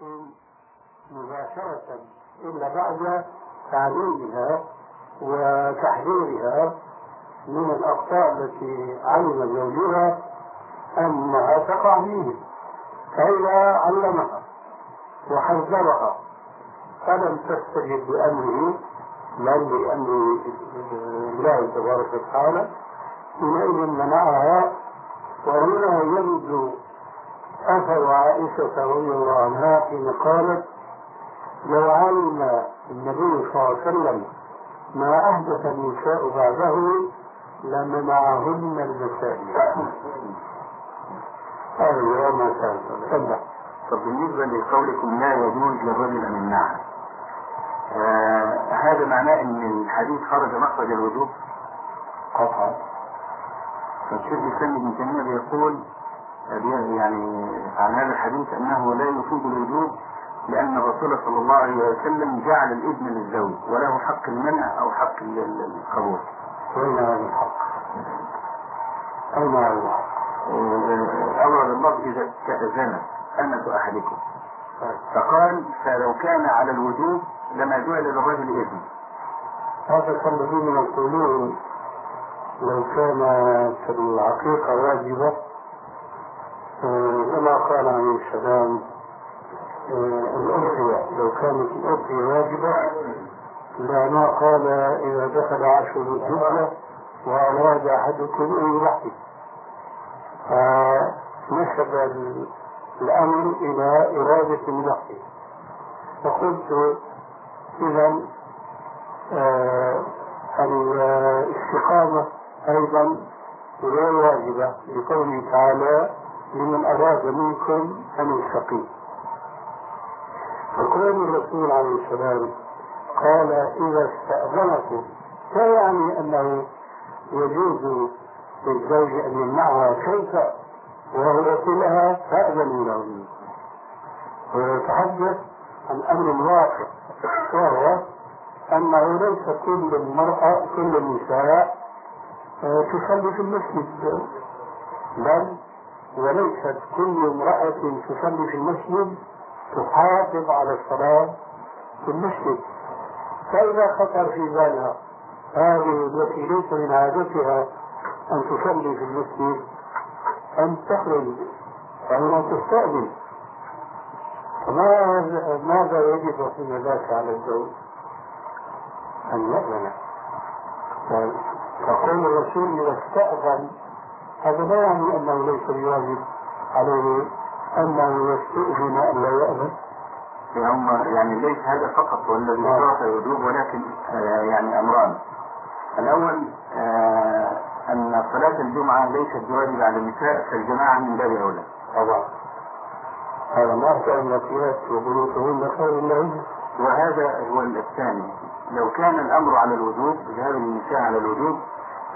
تحكم مباشرة إلا بعد تعليمها وتحذيرها من الأخطاء التي علم زوجها أنها تقع فيه فإذا علمها وحذرها فلم تستجب بأمره بل بأمر الله تبارك وتعالى حينئذ منعها وهنا يبدو أثر عائشة رضي الله عنها حين قالت لو علم النبي صلى الله عليه وسلم ما أحدث النساء بعده لمنعهن المساجد. هو ما تفضل. طب بالنسبة لقولكم لا يجوز للرجل أن يمنعها آه هذا معناه أن الحديث خرج مخرج الوجوب. قطعا. فالشيخ الإسلام ابن تيمية بيقول يعني عن هذا الحديث أنه لا يفيد الوجوب لأن الرسول صلى الله عليه وسلم جعل الإذن للزوج وله حق المنع أو حق القبول. وين هذا الحق؟ أين هذا الحق؟ أورد الله إذا استأذن أمة أحدكم فقال فلو كان على الوجوب لما جعل للرجل إذن هذا كالذين يقولون لو كانت العقيقة واجبة كما قال عليه السلام الأضحية لو كانت الأضحية واجبة لما قال إذا دخل عشر الحجة وأراد أحدكم أن يضحي فنسب الأمر إلى إرادة الضحي فقلت إذا آه الاستقامة أيضا غير واجبة لقوله تعالى لمن أراد منكم أن يستقيم فكون الرسول عليه السلام قال إذا استأذنكم. لا يعني أنه يجوز للزوج أن يمنعها كيف؟ وهو يقول لها فأذن له ويتحدث عن أمر واقع وهو أنه ليس كل المرأة كل النساء آه، تصلي في المسجد بل وليست كل امرأة تصلي في المسجد تحافظ على الصلاة في المسجد. فإذا خطر في بالها هذه التي ليس من عادتها أن تصلي في المسجد أن تخرج فهنا تستأذن. فما ماذا يجب حين ذاك على الزوج؟ أن يأذن. فقول الرسول إذا استأذن هذا لا يعني أنه ليس بواجب عليه أنه يستأذن أن لا يأذن. هم يعني ليس هذا فقط هو الذي شرط الوجوب ولكن آه، يعني أمران. الأول آه، أن صلاة الجمعة ليست بواجب على النساء فالجماعة من باب أولى. طبعا هذا ما كان التي وبيوتهن خير لهن. وهذا هو الثاني. لو كان الأمر على الوجوب ذهاب النساء على الوجوب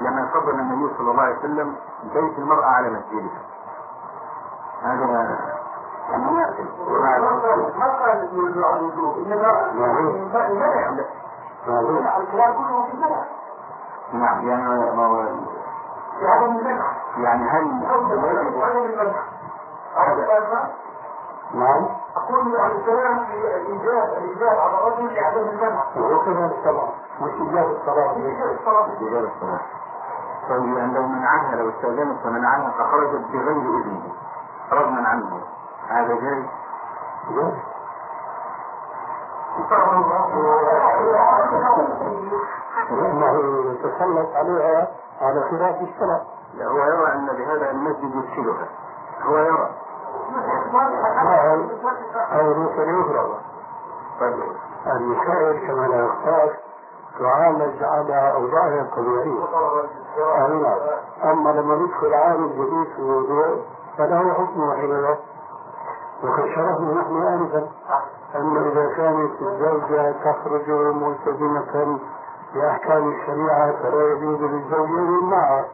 لما فضل النبي صلى الله عليه وسلم بيت المرأة على مسجدها. هذا نعم يعني ما هو يعني هل نعم. أقول عن الكلام في الإيجاب الإيجاب على الرجل لعدم المنع وهو كذلك طبعا مش إيجاب الصلاة. إيجاب الصلاة إيجاب الصلاة. طيب لو منعها لو استأذنت فمنعها فخرجت بغير إذنه. رغما عنه هذا جاي لأنه يتسلط عليها على خلاف الصلاة هو يرى أن بهذا المسجد يفسدها. هو يرى. أو رسل أخرى طيب. المسائل كما لا يخفاك. تعالج على أوضاعها الطبيعية أي أما لما يدخل عامل جديد في الموضوع فله حكم حينئذ وقد شرحنا نحن آنفا أن إذا كانت الزوجة تخرج ملتزمة بأحكام الشريعة فلا يجوز للزوج أن يمنعها.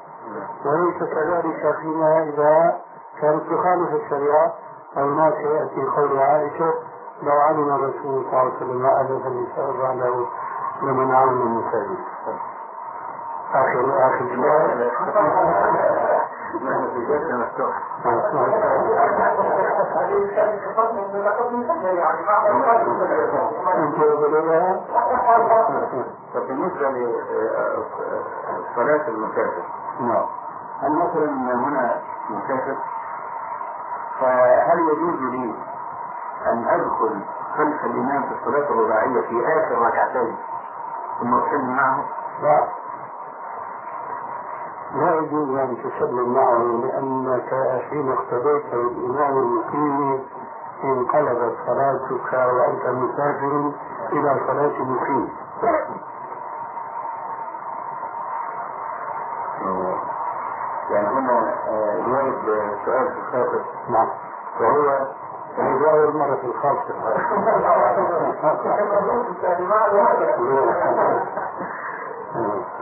وليس كذلك فيما إذا كانت تخالف الشريعة هناك يأتي قول عائشة لو علم الرسول صلى الله عليه وسلم ما ألف النساء بعده لمنعهن المساجد آخر آخر في جلسة مفتوحة فبالنسبة لصلاة المسافر نعم هل مثلا هنا مسافر فهل يجوز لي أن أدخل خلف الإمام في الصلاة الرباعية في آخر ركعتين. ثم أسلم معه؟ لا لا يجوز أن تسلم معه لأنك حين اقتديت بالإمام المقيم انقلبت صلاتك وأنت مسافر إلى صلاة المقيم يعني هنا يورد سؤال في الخاطر نعم وهو هذه أول مرة في الخاصة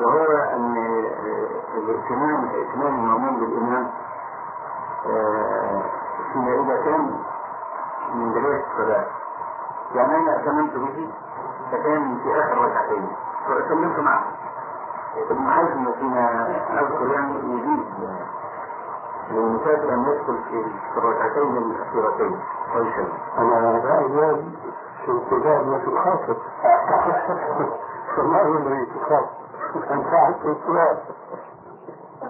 وهو أن الائتمام ائتمام المأمون بالامام آه، اذا كان من بدايه الصلاة. يعني أنا ائتممت به فكان في آخر ركعتين. فأتممت معه. ابن حزم فيما اذكر يعني يجيز للمسافر أن يدخل في الركعتين الأخيرتين. أنا رأيي في ابتداء ما الخاصة فما هو الذي في الخاصة أن فعلت السؤال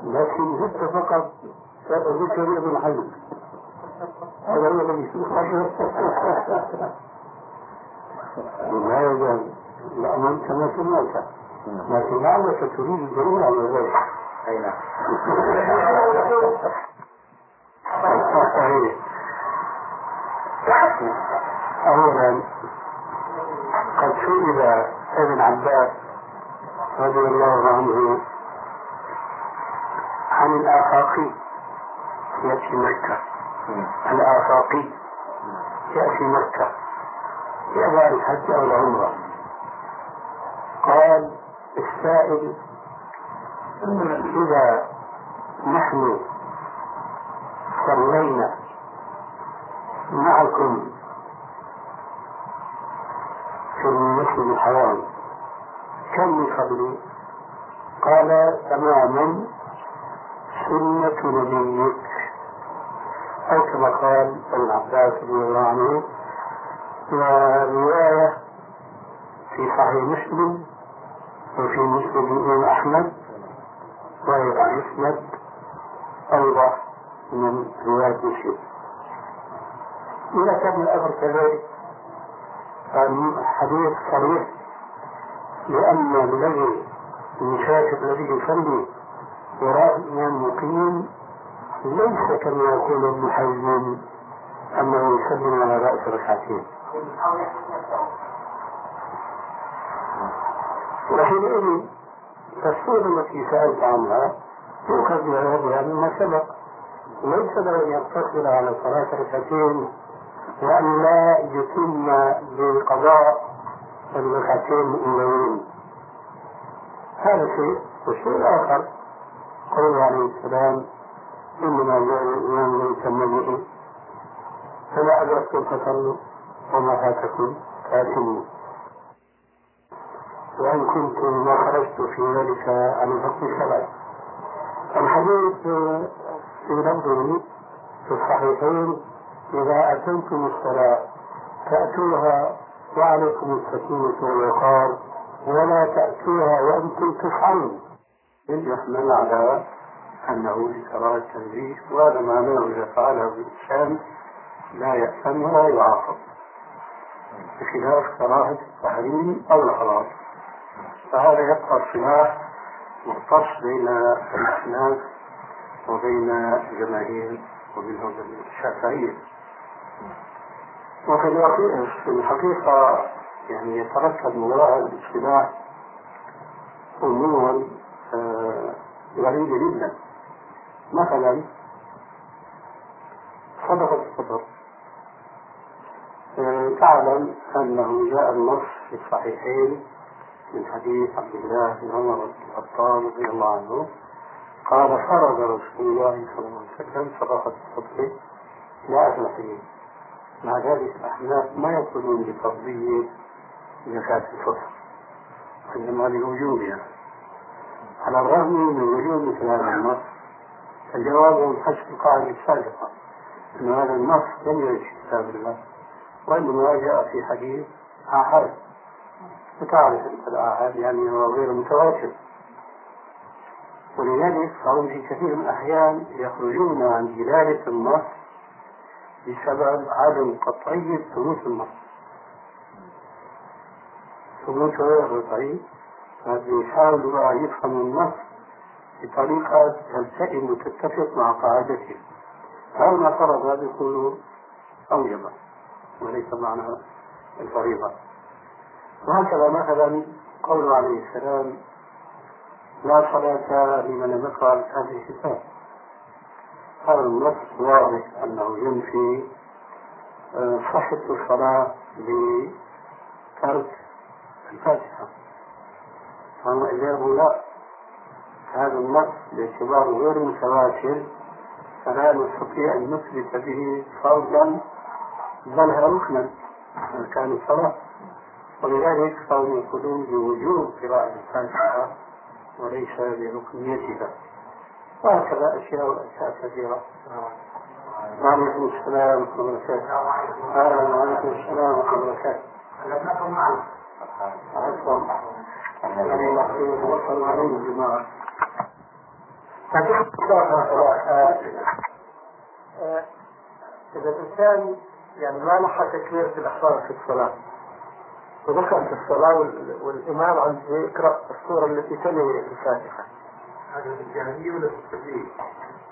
لكن زدت فقط ذكر ابن حزم. هذا هو الذي الخاصة لماذا؟ لأن كما سمعت. لكن لعلك تريد الدليل على ذلك. أي نعم. أولا قد سئل ابن عباس رضي الله عنه عن الآفاقي يأتي مكة. الآفاقي يأتي مكة. يأبى الحج أو العمرة قال السائل إذا نحن صلينا معكم في المسجد الحرام كم نصلي؟ قال تماما. سنة نبيك أو كما قال ابن عباس رضي الله عنه ورواية في صحيح مسلم وفي مسلم الإمام أحمد وهي مسند أوضح من رواية مسلم. إذا كان الأمر كذلك فالحديث صريح. لأن الذي المسافر الذي يصلي وراء الإمام مقيم ليس كما يقول ابن حزم أنه يسلم على رأس ركعتين. وحينئذ الصورة التي سألت عنها يؤخذ بها مما سبق. ليس له أن يقتصر على صلاة ركعتين وأن لا يتم بقضاء الركعتين الأولين. هذا شيء والشيء الآخر قوله عليه السلام إنما جاء الإمام ليتم به فما أدركتم فصلوا وما فاتكم. فاتموا وإن كنت ما خرجت في ذلك عن الحكم الشرعي الحديث في لفظه في الصحيحين إذا أتيتم الصلاة فأتوها وعليكم السكينة والوقار ولا تأتوها وأنتم تفعلون. يحمل على أنه لكراهة التنزيه وهذا معناه إذا فعله الإنسان لا يأثم ولا يعاقب. بخلاف كراهة التحريم أو الحرام فهذا يبقى الصلاح مختص بين الأحناف وبين الجماهير ومنهم الشافعية. وفي في الحقيقة يعني يترتب وراء الاصطلاح أمور غريبة جدا مثلا صدقة الفطر. آه، تعلم أنه جاء النص في الصحيحين من حديث عبد الله بن عمر بن الخطاب رضي الله عنه. قال فرض رسول الله صلى الله عليه وسلم صدقة الفطر لا أفلحين مع ذلك الأحناف ما يقولون بفرضية زكاة الفطر إنما لوجوبها على الرغم من وجود مثل هذا النص الجواب من حسب القاعدة السابقة أن هذا النص لم يرد في كتاب الله وإنما جاء في حديث آحاد وتعرف أنت الآحاد يعني هو غير متواتر. ولذلك فهم في كثير من الأحيان يخرجون عن دلالة النص بسبب عدم قطعية ثبوت النص ثبوته غير قطعي يحاولوا أن يفهموا النص بطريقة تلتئم وتتفق مع قاعدته. أو ما فرض هذا يكون أوجب وليس معنى الفريضة. وهكذا مثلا قوله عليه السلام لا صلاة لمن لم يقرأ هذه الكتاب هذا النص واضح أنه ينفي آه، صحة الصلاة بترك الفاتحة. فهو إجابه لا هذا النص باعتباره غير متواتر فلا نستطيع أن نثبت به فرضا بل ركنا كان الصلاة. ولذلك فهم يقولون بوجوب قراءة الفاتحة وليس بركنيتها. وهكذا أشياء وأشياء كثيرة وعليكم السلام ورحمة الله وبركاته. أهلا وعليكم السلام ورحمة الله وبركاته. عفوا أنا وصلوا عليه الجماعة إذا الإنسان يعني ما لحق تكبيرة الإحرام في الصلاة ودخل في الصلاة والإمام عم يقرأ السورة التي تلي الفاتحة. في الجاهلية ولا في التهريج؟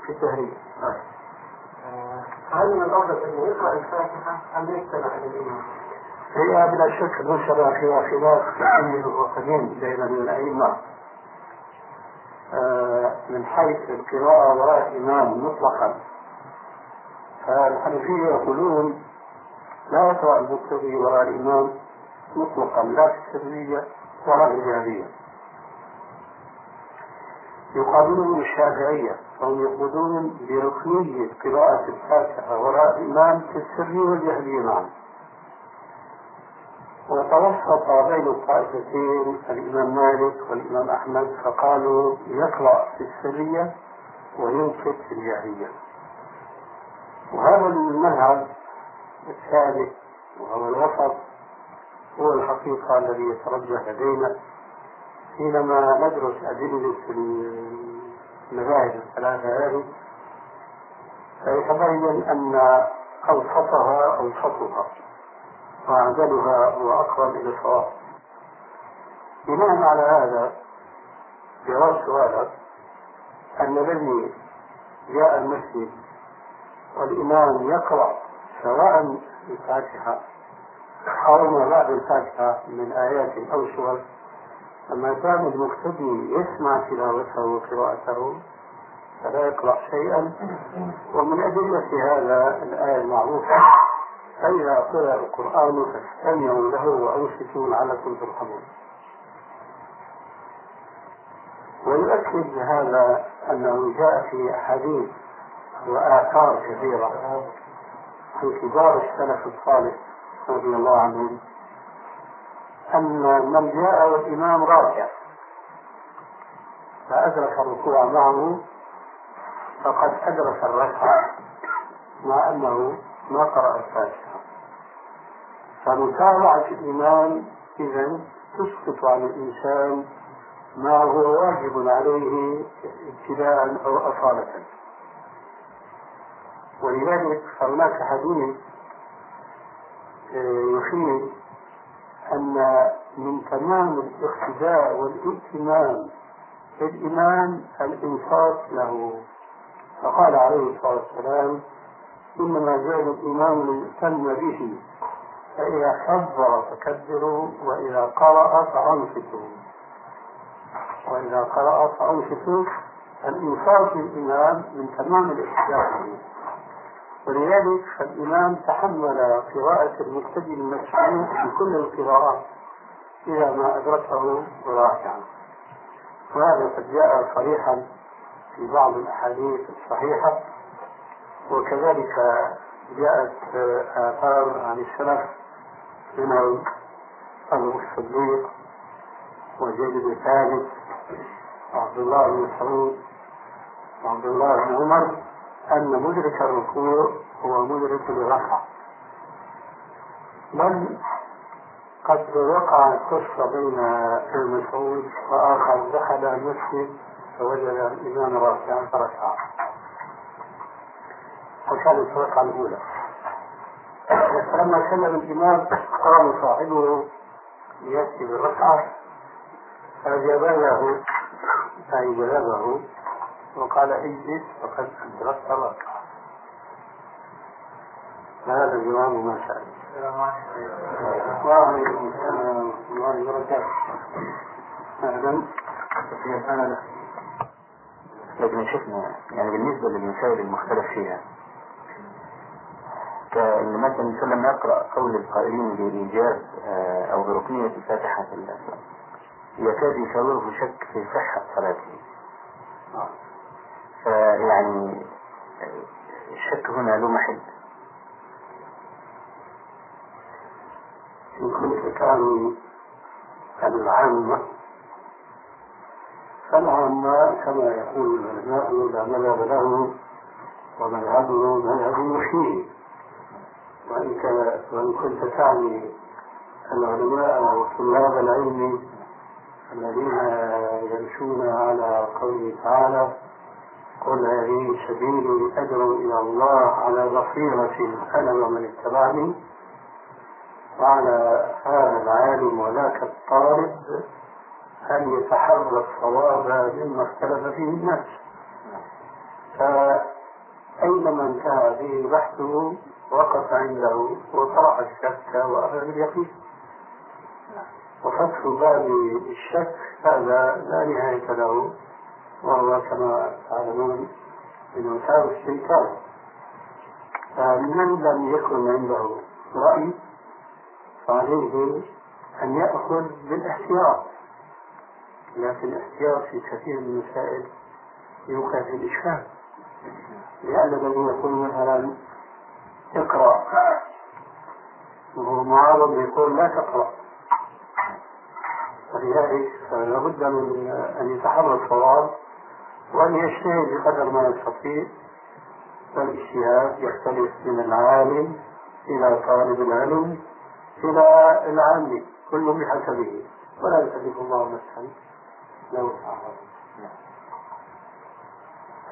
في التهريج آه، هل من الأفضل أنه يقرأ الفاتحة أم يستمع للإمام؟ هي بلا شك نشر فيها خلاف كثير وقديم بين الأئمة. آه، من حيث القراءة وراء الإمام مطلقا. فالحنفية يقولون لا يقرأ المقتدي وراء الإمام مطلقا لا في السرية ولا في الجهرية يقابلهم الشافعية فهم يقولون بركنية قراءة الفاتحة وراء الإمام في السرية والجهرية معا وتوسط بين الطائفتين الإمام مالك والإمام أحمد فقالوا يقرأ في السرية وينصت في الجاهلية. وهذا المذهب الثالث وهو الوسط هو الحقيقة الذي يترجح لدينا. حينما ندرس أدلة المذاهب الثلاثة هذه فيتبين أن أوسطها أوسطها وأعدلها وأقرب إلى الصواب. بناء على هذا جواب سؤالك أن الذي جاء المسجد والإمام يقرأ سواء الفاتحة أو ما بعد الفاتحة من آيات أو سور لما كان المقتدي يسمع تلاوته وقراءته فلا يقرأ شيئا. ومن أدلة هذا الآية المعروفة فإذا قرأ القرآن فاستمعوا له وأنصتوا لعلكم ترحمون. ويؤكد هذا أنه جاء في أحاديث وآثار كثيرة عن كبار السلف الصالح رضي الله عنهم. أن من جاء والإمام راكع فأدرك الركوع معه فقد أدرك الركعة مع أنه ما قرأ الفاتحة. فمتابعة الإمام إذا تسقط عن الإنسان ما هو واجب عليه ابتداء أو أصالة. ولذلك فهناك حديث آه، يفيد أن من تمام الاقتداء والائتمام بالإمام الإنصات له. فقال عليه الصلاة والسلام إنما جعل الإمام ليؤتم به فإذا كبر فكبروا وإذا قرأ فأنصتوا. وإذا قرأ فأنصتوا الإنصات للإمام من تمام الاحتجاج ولذلك فالإمام تحمل قراءة المقتدي المسموع في كل القراءات إذا ما أدركه راكعا وهذا قد جاء صريحا في بعض الأحاديث الصحيحة وكذلك جاءت آثار عن السلف منهم أبو الصديق وزيد بن ثابت وعبد الله بن مسعود وعبد الله بن عمر أن مدرك الركوع هو مدرك الرفع. بل قد وقعت قصة بين ابن مسعود وآخر دخل المسجد فوجد الإمام راكعا فركع وكانت الركعة الأولى. فلما سلم الإمام قام صاحبه ليأتي بالركعة فجابله أي جلبه وقال اجلس فقد أدركت الركعة هذا جواب ما سأل السلام ورحمة الله وبركاته. أهلا. لكن شفنا يعني بالنسبة للمسائل المختلف فيها كأن مثلا لما يقرأ قول القائلين بإيجاب آه، أو بركنية فاتحة الله يكاد يشاوره شك في صحة صلاته. فيعني الشك هنا له محل. إن كنت كانوا العامة فالعامة كما يقول العلماء لا مذهب له ومذهبه مذهب مشير وإن وإن كنت تعني العلماء وطلاب العلم الذين يمشون على قوله تعالى قل هذه سبيلي أدعو إلى الله على بصيرة أنا ومن اتبعني. وعلى هذا العالم وذاك الطالب أن يتحرى الصواب مما اختلف فيه الناس. فأينما انتهى به بحثه وقف عنده وطرح الشك وأخذ اليقين. وفتح باب الشك هذا لا نهاية له. وهو كما تعلمون من وسائل الشيطان فمن لم يكن عنده رأي فعليه أن يأخذ بالاحتياط. لكن الاحتياط في كثير من المسائل يوقع في الإشكال. لأن الذي يقول مثلا اقرأ وهو معارض يقول لا تقرأ. ولذلك لابد من أن يتحرى الصواب وأن يجتهد بقدر ما يستطيع والاجتهاد يختلف من العالم إلى طالب العلم إلى العام كل بحسبه. ولا يكلف الله نفسا لو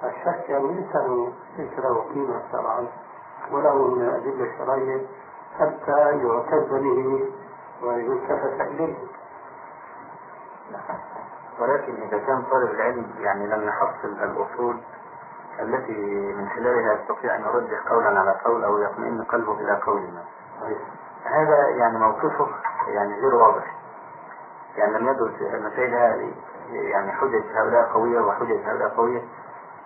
الشك يعني ليس له ليس له قيمة شرعا وله من الأدلة الشرعية حتى يعتز به ويلتفت إليه. ولكن إذا كان طالب العلم يعني لم يحصل الأصول التي من خلالها يستطيع أن يرجح قولا على قول أو يطمئن قلبه إلى قول ما. هذا يعني موقفه يعني غير واضح. يعني لم يدرس المسائل هذه يعني حجج هؤلاء قوية وحجج هؤلاء قوية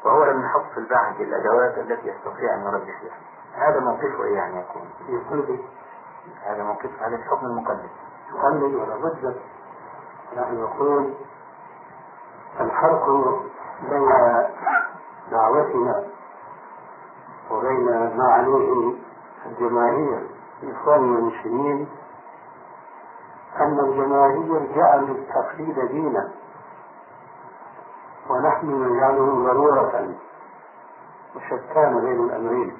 وهو لم يحصل بعد الأدوات التي يستطيع أن يرجح بها هذا موقفه إيه يعني يكون؟ يقول هذا موقف هذا الحكم المقدس. يقلد ولا نحن نقول الفرق بين دعوتنا وبين ما عليه الجماهير. الإخوان المسلمين أن الجماهير جعلوا التقليد دينا ونحن نجعله ضرورة وشتان بين الأمرين.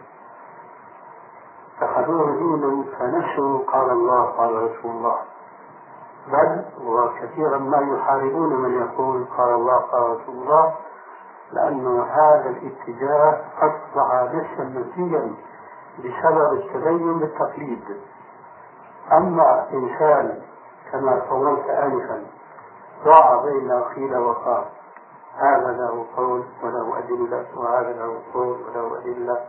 اتخذوه دينا فنسوا قال الله قال رسول الله. بل وكثيرا ما يحاربون من يقول قال الله قال رسول الله لأن هذا الاتجاه أصبح نسا منسيا بسبب التدين بالتقليد. أما إنسان كما قولت آنفا ضاع بين قيل وقال هذا له قول وله أدلة وهذا له قول وله أدلة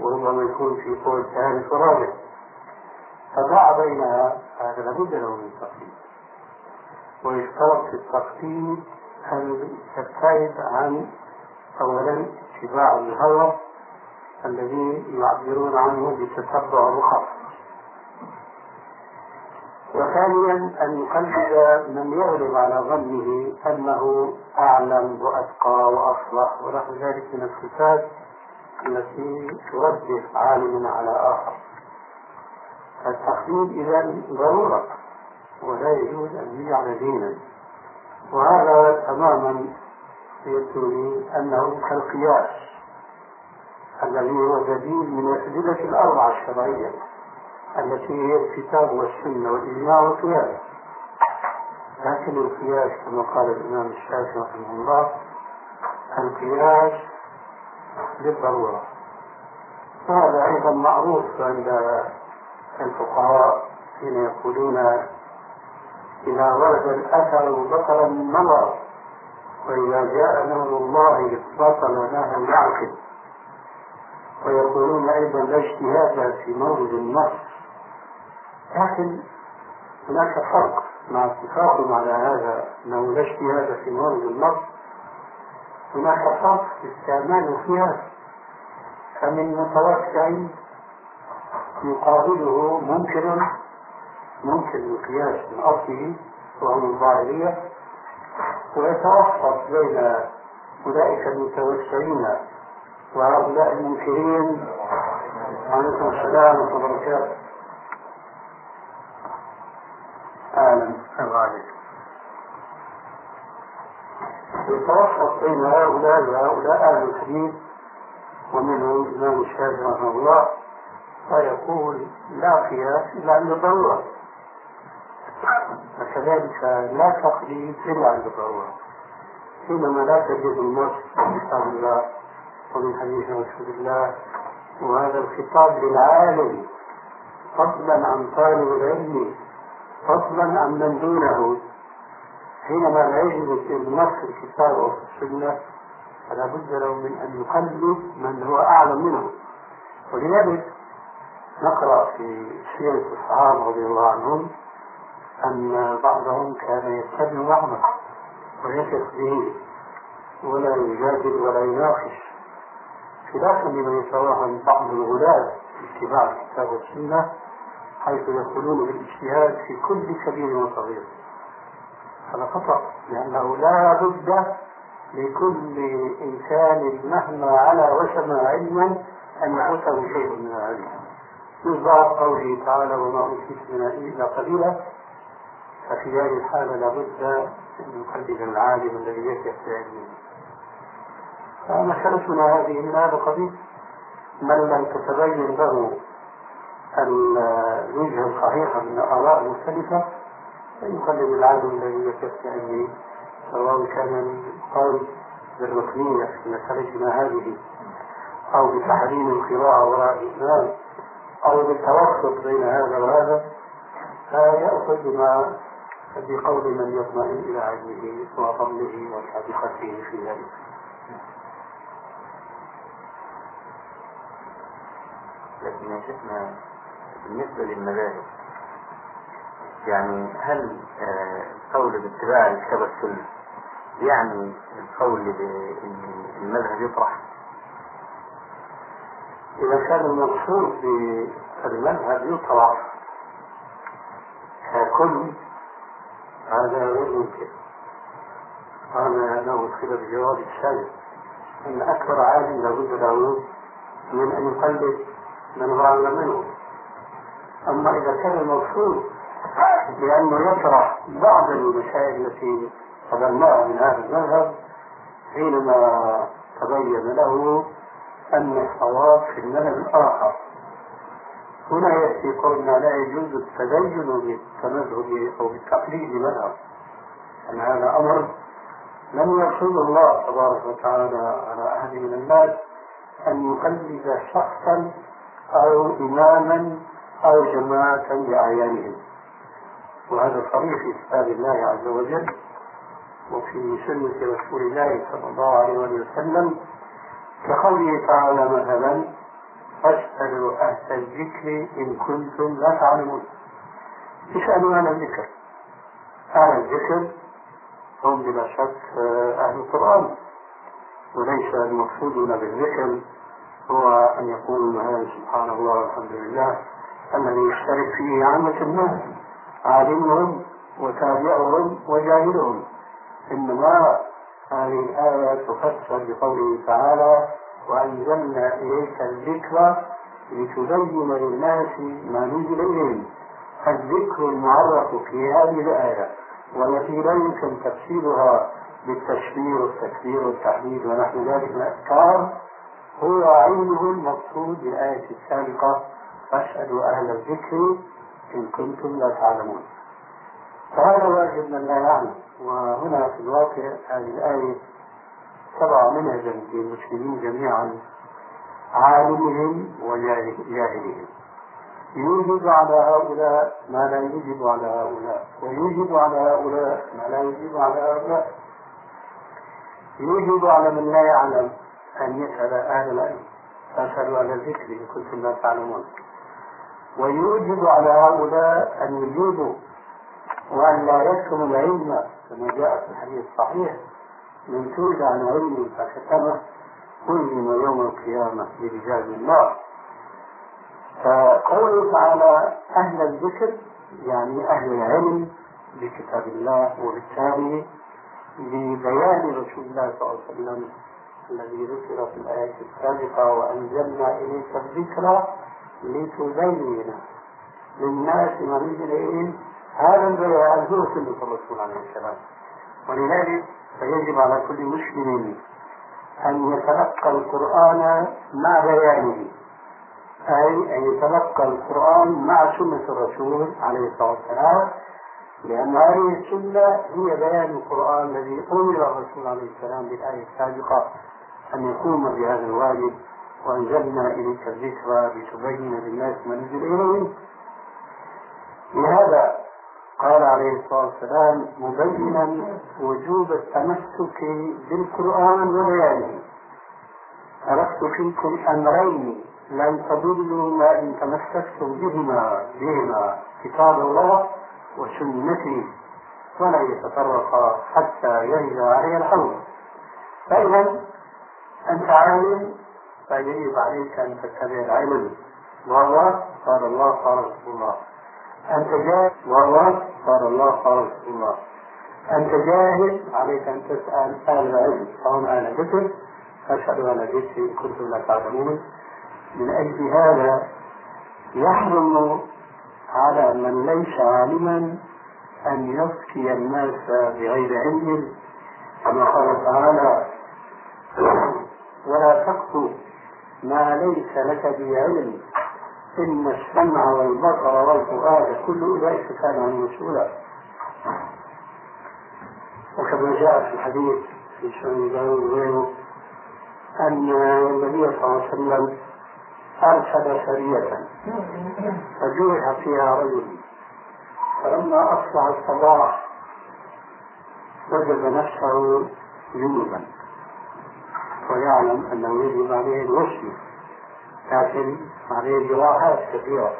وربما يكون في قول ثالث ورابع فضاع بينها هذا لابد له من تقليد. ويشترط في التقليد أن تبتعد عن أولا اتباع الهوى الذي يعبرون عنه بتتبع الرخص وثانيا أن يقلد من يغلب على ظنه أنه أعلم وأتقى وأصلح ونحو ذلك من الصفات التي توجه عالم على آخر. التقليد إذا ضرورة. ولا يجوز أن يجعل دينا. وهذا تماما يبدو أنه كالقياس الذي هو جديد من الأدلة الأربعة الشرعية التي هي الكتاب والسنة والإجماع والقياس. لكن القياس كما قال الإمام الشافعي رحمه الله القياس بالضرورة وهذا أيضا معروف عند الفقهاء حين يقولون إذا ورد الأثر بطل النظر وإذا جاء نور الله بطل ما لم يعقل ويقولون أيضا لا اجتهاد في مورد النص. لكن هناك فرق مع اتفاقهم على هذا أنه لا اجتهاد في مورد النص. هناك فرق في استعمال القياس. فمن متوسع يقابله منكر منكر القياس من أصله وهم الظاهرية ويتوسط بين أولئك المتوسعين وهؤلاء المنكرين. وعليكم السلام ورحمة الله وبركاته. أهلا. عليك يتوسط بين هؤلاء وهؤلاء أهل الحديث ومنهم الإمام الشافعي رحمه الله فيقول لا قياس إلا عند الضرورة. وكذلك لا تقليد إلا عند الضرورة حينما لا تجد النص من كتاب الله ومن حديث رسول الله. وهذا الخطاب للعالم. فضلا عن طالب العلم فضلا عن من دونه. حينما لا يجد النص الكتاب أو السنة فلا بد له من أن يقلد من هو أعلم منه. ولذلك نقرأ في سيرة الصحابة رضي الله عنهم أن بعضهم كان يتبع بعضا ويثق به ولا يجادل ولا يناقش. خلافا لمن يتوهم بعض الغلاة في اتباع الكتاب والسنة حيث يقولون بالاجتهاد في كل كبير وصغير. هذا خطأ لأنه لا بد لكل إنسان مهما على وسمى علما أن يحوطه شيء من العلم. يضاف قوله تعالى وما أوتيت من إلا قليلا ففي هذه الحالة لابد أن يقلد العالم الذي في علمه فمسألتنا هذه من هذا القبيل من لم تتبين له الوجهة الصحيحة من الآراء المختلفة فيقلد العالم الذي يثق علمه سواء كان القول بالركنية في مسألتنا هذه أو بتحريم القراءة وراء الإسلام أو بالتوسط بين هذا وهذا. فيأخذ بما بقول من يطمئن إلى علمه وفضله وسابقته في ذلك. لكن يا شيخنا بالنسبة للمذاهب يعني هل القول باتباع الكتاب والسنة يعني القول بأن المذهب يطرح؟ إذا كان المقصود بالمذهب يطرح ككل هذا غير ممكن هذا له صلة بجواب الشاذ أن أكبر عالم لابد له من أن يقلد من هو أعلم منه. أما إذا كان المقصود بأنه يطرح بعض المسائل التي قبلناها من هذا المذهب حينما تبين له أن الصواب في المذهب الآخر. هنا يأتي قولنا لا يجوز التدين بالتمذهب أو بالتقليد مذهب أن هذا أمر لم يرسل الله تبارك وتعالى على أحد من الناس أن يقلد شخصا أو إماما أو جماعة بأعيانهم وهذا صريح في كتاب الله عز وجل وفي سنة رسول الله صلى الله عليه وسلم كقوله تعالى مثلا فاسألوا أهل الذكر إن كنتم لا تعلمون. اسألوا أهل الذكر. أهل الذكر هم بلا شك أهل القرآن. وليس المقصود بالذكر هو أن يقول هذا سبحان الله والحمد لله الذي يشترك فيه عامة الناس عالمهم وتابعهم وجاهلهم. إنما هذه الآية تفسر بقوله تعالى وأنزلنا إليك الذكر لتبين للناس ما نزل إليهم. الذكر المعرف في هذه الآية والتي لا يمكن تفسيرها بالتشبير والتكبير والتحميد ونحو ذلك من الأذكار هو عينه المقصود بالآية السابقة فاسألوا أهل الذكر إن كنتم لا تعلمون فهذا واجب من لا يعلم وهنا في الواقع هذه الآية تضع منهجا للمسلمين جميعا عالمهم وجاهلهم. يوجب على هؤلاء ما لا يوجب على هؤلاء ويوجب على هؤلاء ما لا يوجب على هؤلاء. يوجب على من لا يعلم أن يسأل أهل العلم فاسألوا أهل الذكر إن كنتم لا تعلمون. ويوجب على هؤلاء أن يجيبوا وأن لا يكتموا العلم كما جاء في الحديث الصحيح. من سئل عن علم فكتمه كلم يوم القيامة برجال النار فقوله تعالى أهل الذكر يعني أهل العلم بكتاب الله وبالتالي ببيان رسول الله صلى الله عليه وسلم الذي ذكر في الآية السابقة وأنزلنا إليك الذكر لتبين للناس ما نزل إليهم هذا البيان هو سنة الرسول عليه السلام. ولذلك فيجب على كل مسلم أن يتلقى القرآن مع بيانه أي أن يتلقى القرآن مع سنة الرسول عليه الصلاة والسلام لأن هذه السنة هي بيان القرآن الذي أمر الرسول عليه السلام بالآية السابقة أن يقوم بهذا الواجب وأنزلنا إليك الذكرى لتبين للناس ما نزل إليهم. لهذا قال عليه الصلاة والسلام مبينا وجوب التمسك بالقرآن وبيانه. تركت فيكم أمرين لن تضلوا ما إن تمسكتم بهما بهما كتاب الله وسنتي ولا يتفرقا حتى يرد علي الحوض فإذا أنت عالم فيجب عليك أن تتبع العلم. وهو قال الله قال رسول الله. أنت جاهل وهو قال الله قال رسول الله. أنت جاهل عليك أن تسأل أهل العلم فهم أهل ذكر فاشهدوا أهل ذكر إن كنتم لا تعلمون. من أجل هذا يحرم على من ليس عالما أن يفتي الناس بغير علم. كما قال تعالى ولا تقف ما ليس لك به علم. إن السمع والبصر والفؤاد كل أولئك كان عنه مسؤولا. وكما جاء في الحديث في سنن وغيره أن النبي صلى الله عليه وسلم أرسل سرية فجرح فيها رجل. فلما أصبح الصباح وجد نفسه جنوبا ويعلم أنه يجب عليه الغسل. لكن عليه جراحات كثيرة.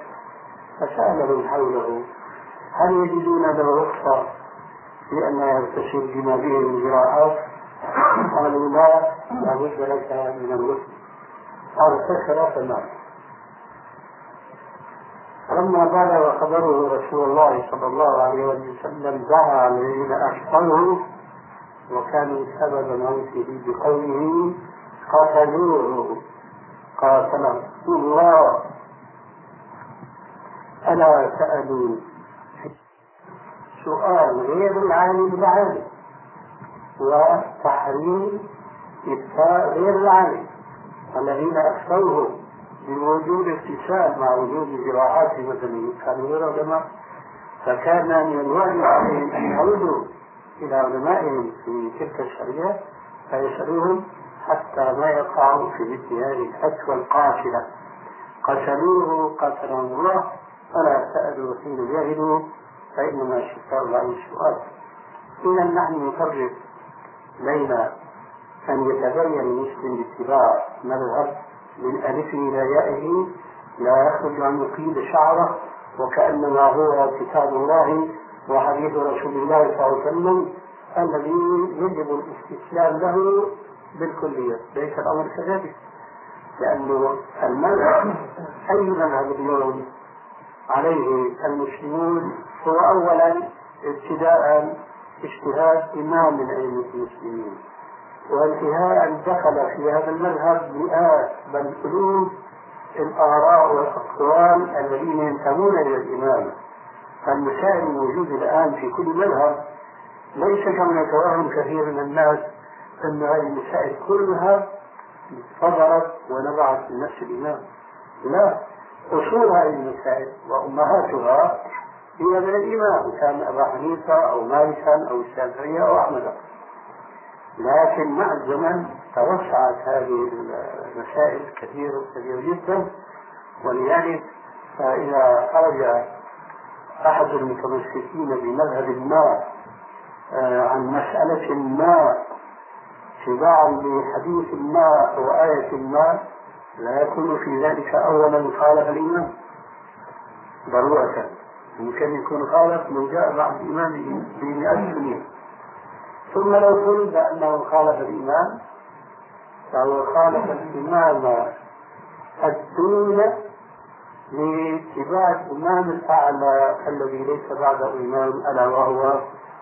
فسأل من حوله هل يجدون له رخصة في أن يغتسل بما به من جراحات؟ قالوا لا لابد لك من الغسل اغتسل فمات فلما بلغ خبره رسول الله صلى الله عليه وسلم دعا الذين اخطأوا وكانوا سبب موته بقوله قتلوه. قاتله الله. ألا سألوا سؤال غير العالم بالعالم وتحريم إفتاء غير العالم. الذين أفتوه بوجود اتصال مع وجود جراحات مثلا كانوا علماء فكان من الواجب عليهم أن يعودوا إلى علمائهم في تلك الشريعة. فيسألوهم حتى ما يقعوا في مثل هذه الفتوى القاتلة قتلوه قتلهم الله فلا سألوا حين جاهلوا فإنما شفاء الله السؤال إذا نحن نفرق بين أن يتبين المسلم باتباع مذهب من ألفه إلى يائه لا يخرج عن نقيل شعره وكأنما هو كتاب الله وحديث رسول الله صلى الله عليه وسلم الذي يجب الاستسلام له بالكلية. ليس الأمر كذلك. لأنه المذهب أي مذهب اليوم عليه المسلمون هو أولا ابتداء اجتهاد إمام من أئمة المسلمين. وانتهاء دخل في هذا المذهب مئات بل ألوف الآراء والأقوال الذين ينتمون إلى الإمام. فالمسائل الموجودة الآن في كل مذهب ليس كما يتوهم كثير من الناس أن هذه المسائل كلها صدرت ونبعت من نفس الإمام. لا أصول هذه المسائل وأمهاتها هي من الإمام كان أبا حنيفة أو مالكا أو الشافعية أو أحمد. لكن مع الزمن توسعت هذه المسائل كثير كثير جدا. ولذلك فإذا خرج أحد المتمسكين بمذهب ما آه، عن مسألة ما اتباعا لحديث ما أو آية ما لا يكون في ذلك أولا خالف الإمام ضرورة. يمكن يكون خالف من جاء بعد الإمام بمئة سنين ثم لو فرض أنه خالف الإمام فهو خالف الإمام الدون لاتباع الإمام الأعلى الذي ليس بعده إمام ألا وهو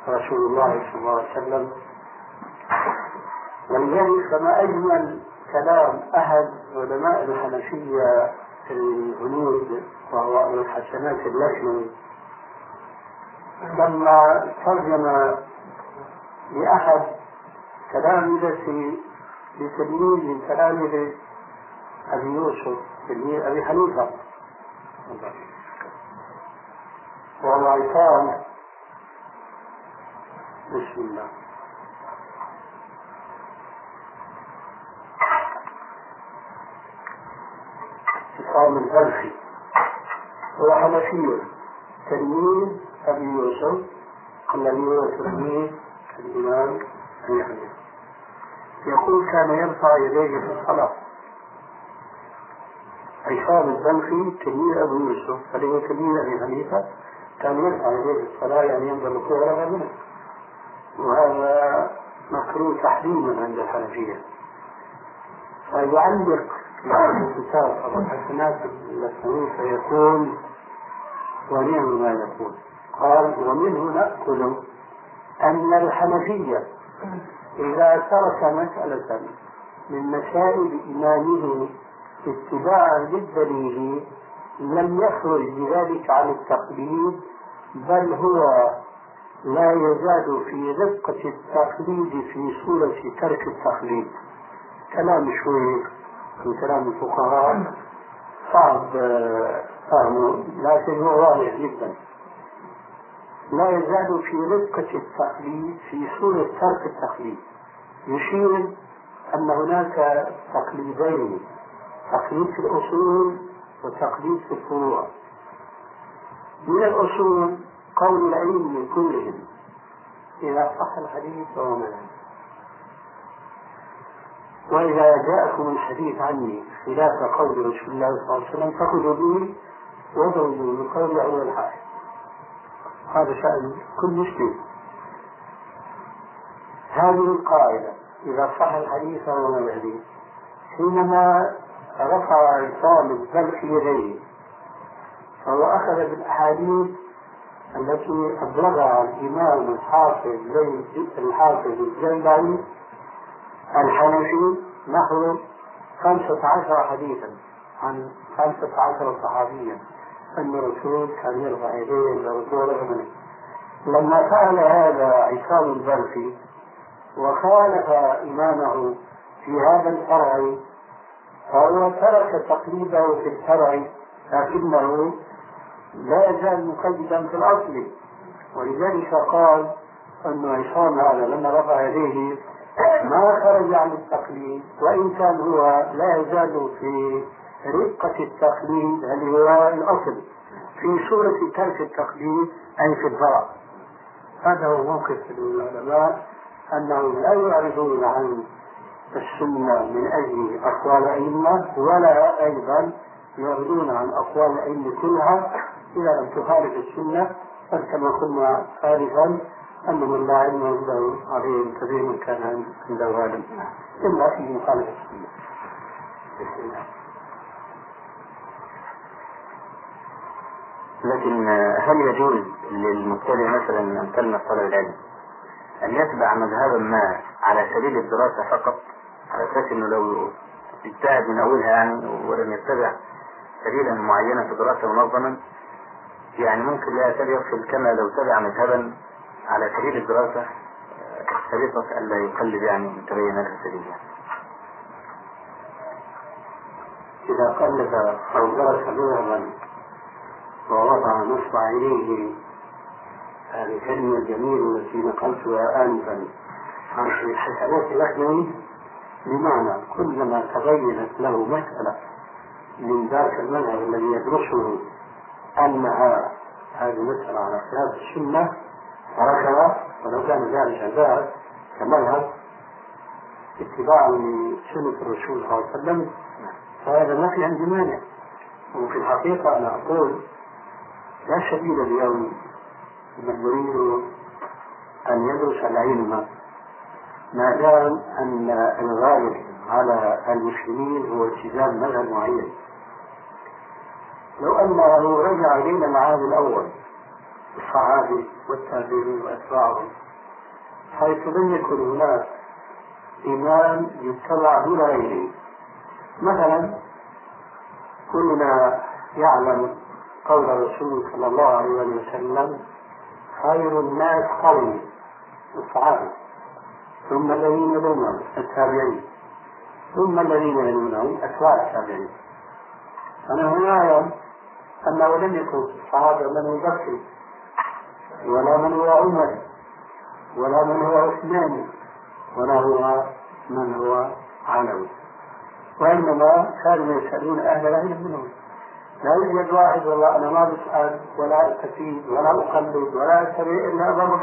رسول الله صلى الله عليه وسلم. ولذلك فما أجمل كلام أحد علماء الحنفية في الهنود وهو أبو الحسنات اللخمي لما ترجم لأحد تلامذة لتلميذ من تلامذة أبي يوسف تلميذ أبي حنيفة. وهو عصام بسم الله. عصام البلخي هو حنفي تلميذ أبي يوسف الذي هو تلميذ الإمام أبي حنيفة يقول كان يرفع يديه في الصلاة. عصام البلخي تلميذ أبو يوسف. الذي هو تلميذ أبي حنيفة؟ كان يرفع يديه في الصلاة يعني ينظر الكورة منه. وهذا مكروه تحريما عند الحنفية. فيعلق في الكتاب أبو الحسنات الأسلامي فيقول ونعم ما يقول. قال ومنه نأكل أن الحنفية إذا ترك مسألة من مسائل إيمانه اتباعا للدليل لم يخرج بذلك عن التقليد بل هو لا يزال في رقة التقليد في صورة ترك التقليد. كلام شوي في كلام الفقهاء صعب فهمه لكن هو واضح جدا. لا يزال في رقة التقليد في صورة ترك التقليد. يشير أن هناك تقليدين تقليد في الأصول وتقليد في الفروع. من الأصول قول العلم كلهم إذا صح الحديث فهو مذهب وإذا جاءكم الحديث عني خلاف قول رسول الله صلى الله عليه وسلم فخذوا به وضعوا بقول أول الحائط هذا شأن كل مسلم. هذه القاعدة إذا صح الحديث فهو مذهبي حينما رفع عصام البلخ يديه فهو أخذ بالأحاديث التي أبلغها الإمام الحافظ الحافظ الجندعي الحنفي نحو خمسة عشر حديثا عن خمسة عشر صحابيا. أن الرسول كان يرفع يديه إلى رسول لما فعل هذا عصام البلخي وخالف إمامه في هذا الفرع فهو ترك تقليده في الفرع لكنه لا يزال مقيدا في الأصل. ولذلك قال أن عصام هذا لما رفع يديه ما خرج عن التقليد وإن كان هو لا يزال في رقة التقليد اللي هو الأصل في صورة ترك التقليد أي في الفرع هذا هو موقف العلماء أنهم لا يعرضون عن السنة من أجل أقوال أئمة ولا أيضا يعرضون عن أقوال الأئمة كلها إذا لم تخالف السنة فكما قلنا خالفا أن من لا علم عنده عليهم كبير كان عنده غالب إلا في مخالفة السنة. لكن هل يجوز للمبتدئ مثلا أن كلمة طلب العلم أن يتبع مذهبا ما على سبيل الدراسة فقط؟ على أساس إنه لو اجتهد من أولها يعني ولم يتبع سبيلا معينا في دراسة منظما يعني ممكن لا يكاد يصل كما لو تبع مذهبا على سبيل الدراسة طريقة ألا يقلد يعني متبينات سبيلا إذا قلد أو درس لغة ووضع نصب عينيه الكلمة الجميلة التي نقلتها آنفا عن الحسنات الأخوي بمعنى كلما تبينت له مسألة من ذاك المذهب الذي يدرسه أنها هذه المسألة على خلاف السنة تركها ولو كان ذلك ذلك كمذهب اتباعا لسنة الرسول صلى الله عليه وسلم فهذا ما في عندي مانع. وفي الحقيقة أنا أقول لا سبيل اليوم من يريد أن يدرس العلم ما دام أن الغالب على المسلمين هو التزام مذهب معين. لو أنه رجع إلينا العام الأول الصحابي والتابعين وأتباعهم. حيث لم يكن هناك إمام يتبع دون غيره. مثلا كلنا يعلم قول الرسول صلى الله عليه وسلم خير الناس قوي الصحابة ثم الذين يلونهم التابعين ثم الذين يلونهم أتباع التابعين. أنا هنا أعلم أنه لم يكن الصحابة من بكر ولا من هو عمر ولا من هو عثمان ولا هو من هو علوي. وإنما كانوا يسألون أهل العلم منهم. لا يوجد واحد والله أنا ما بسأل ولا أستفيد ولا أقلد ولا أتبع إلا أبا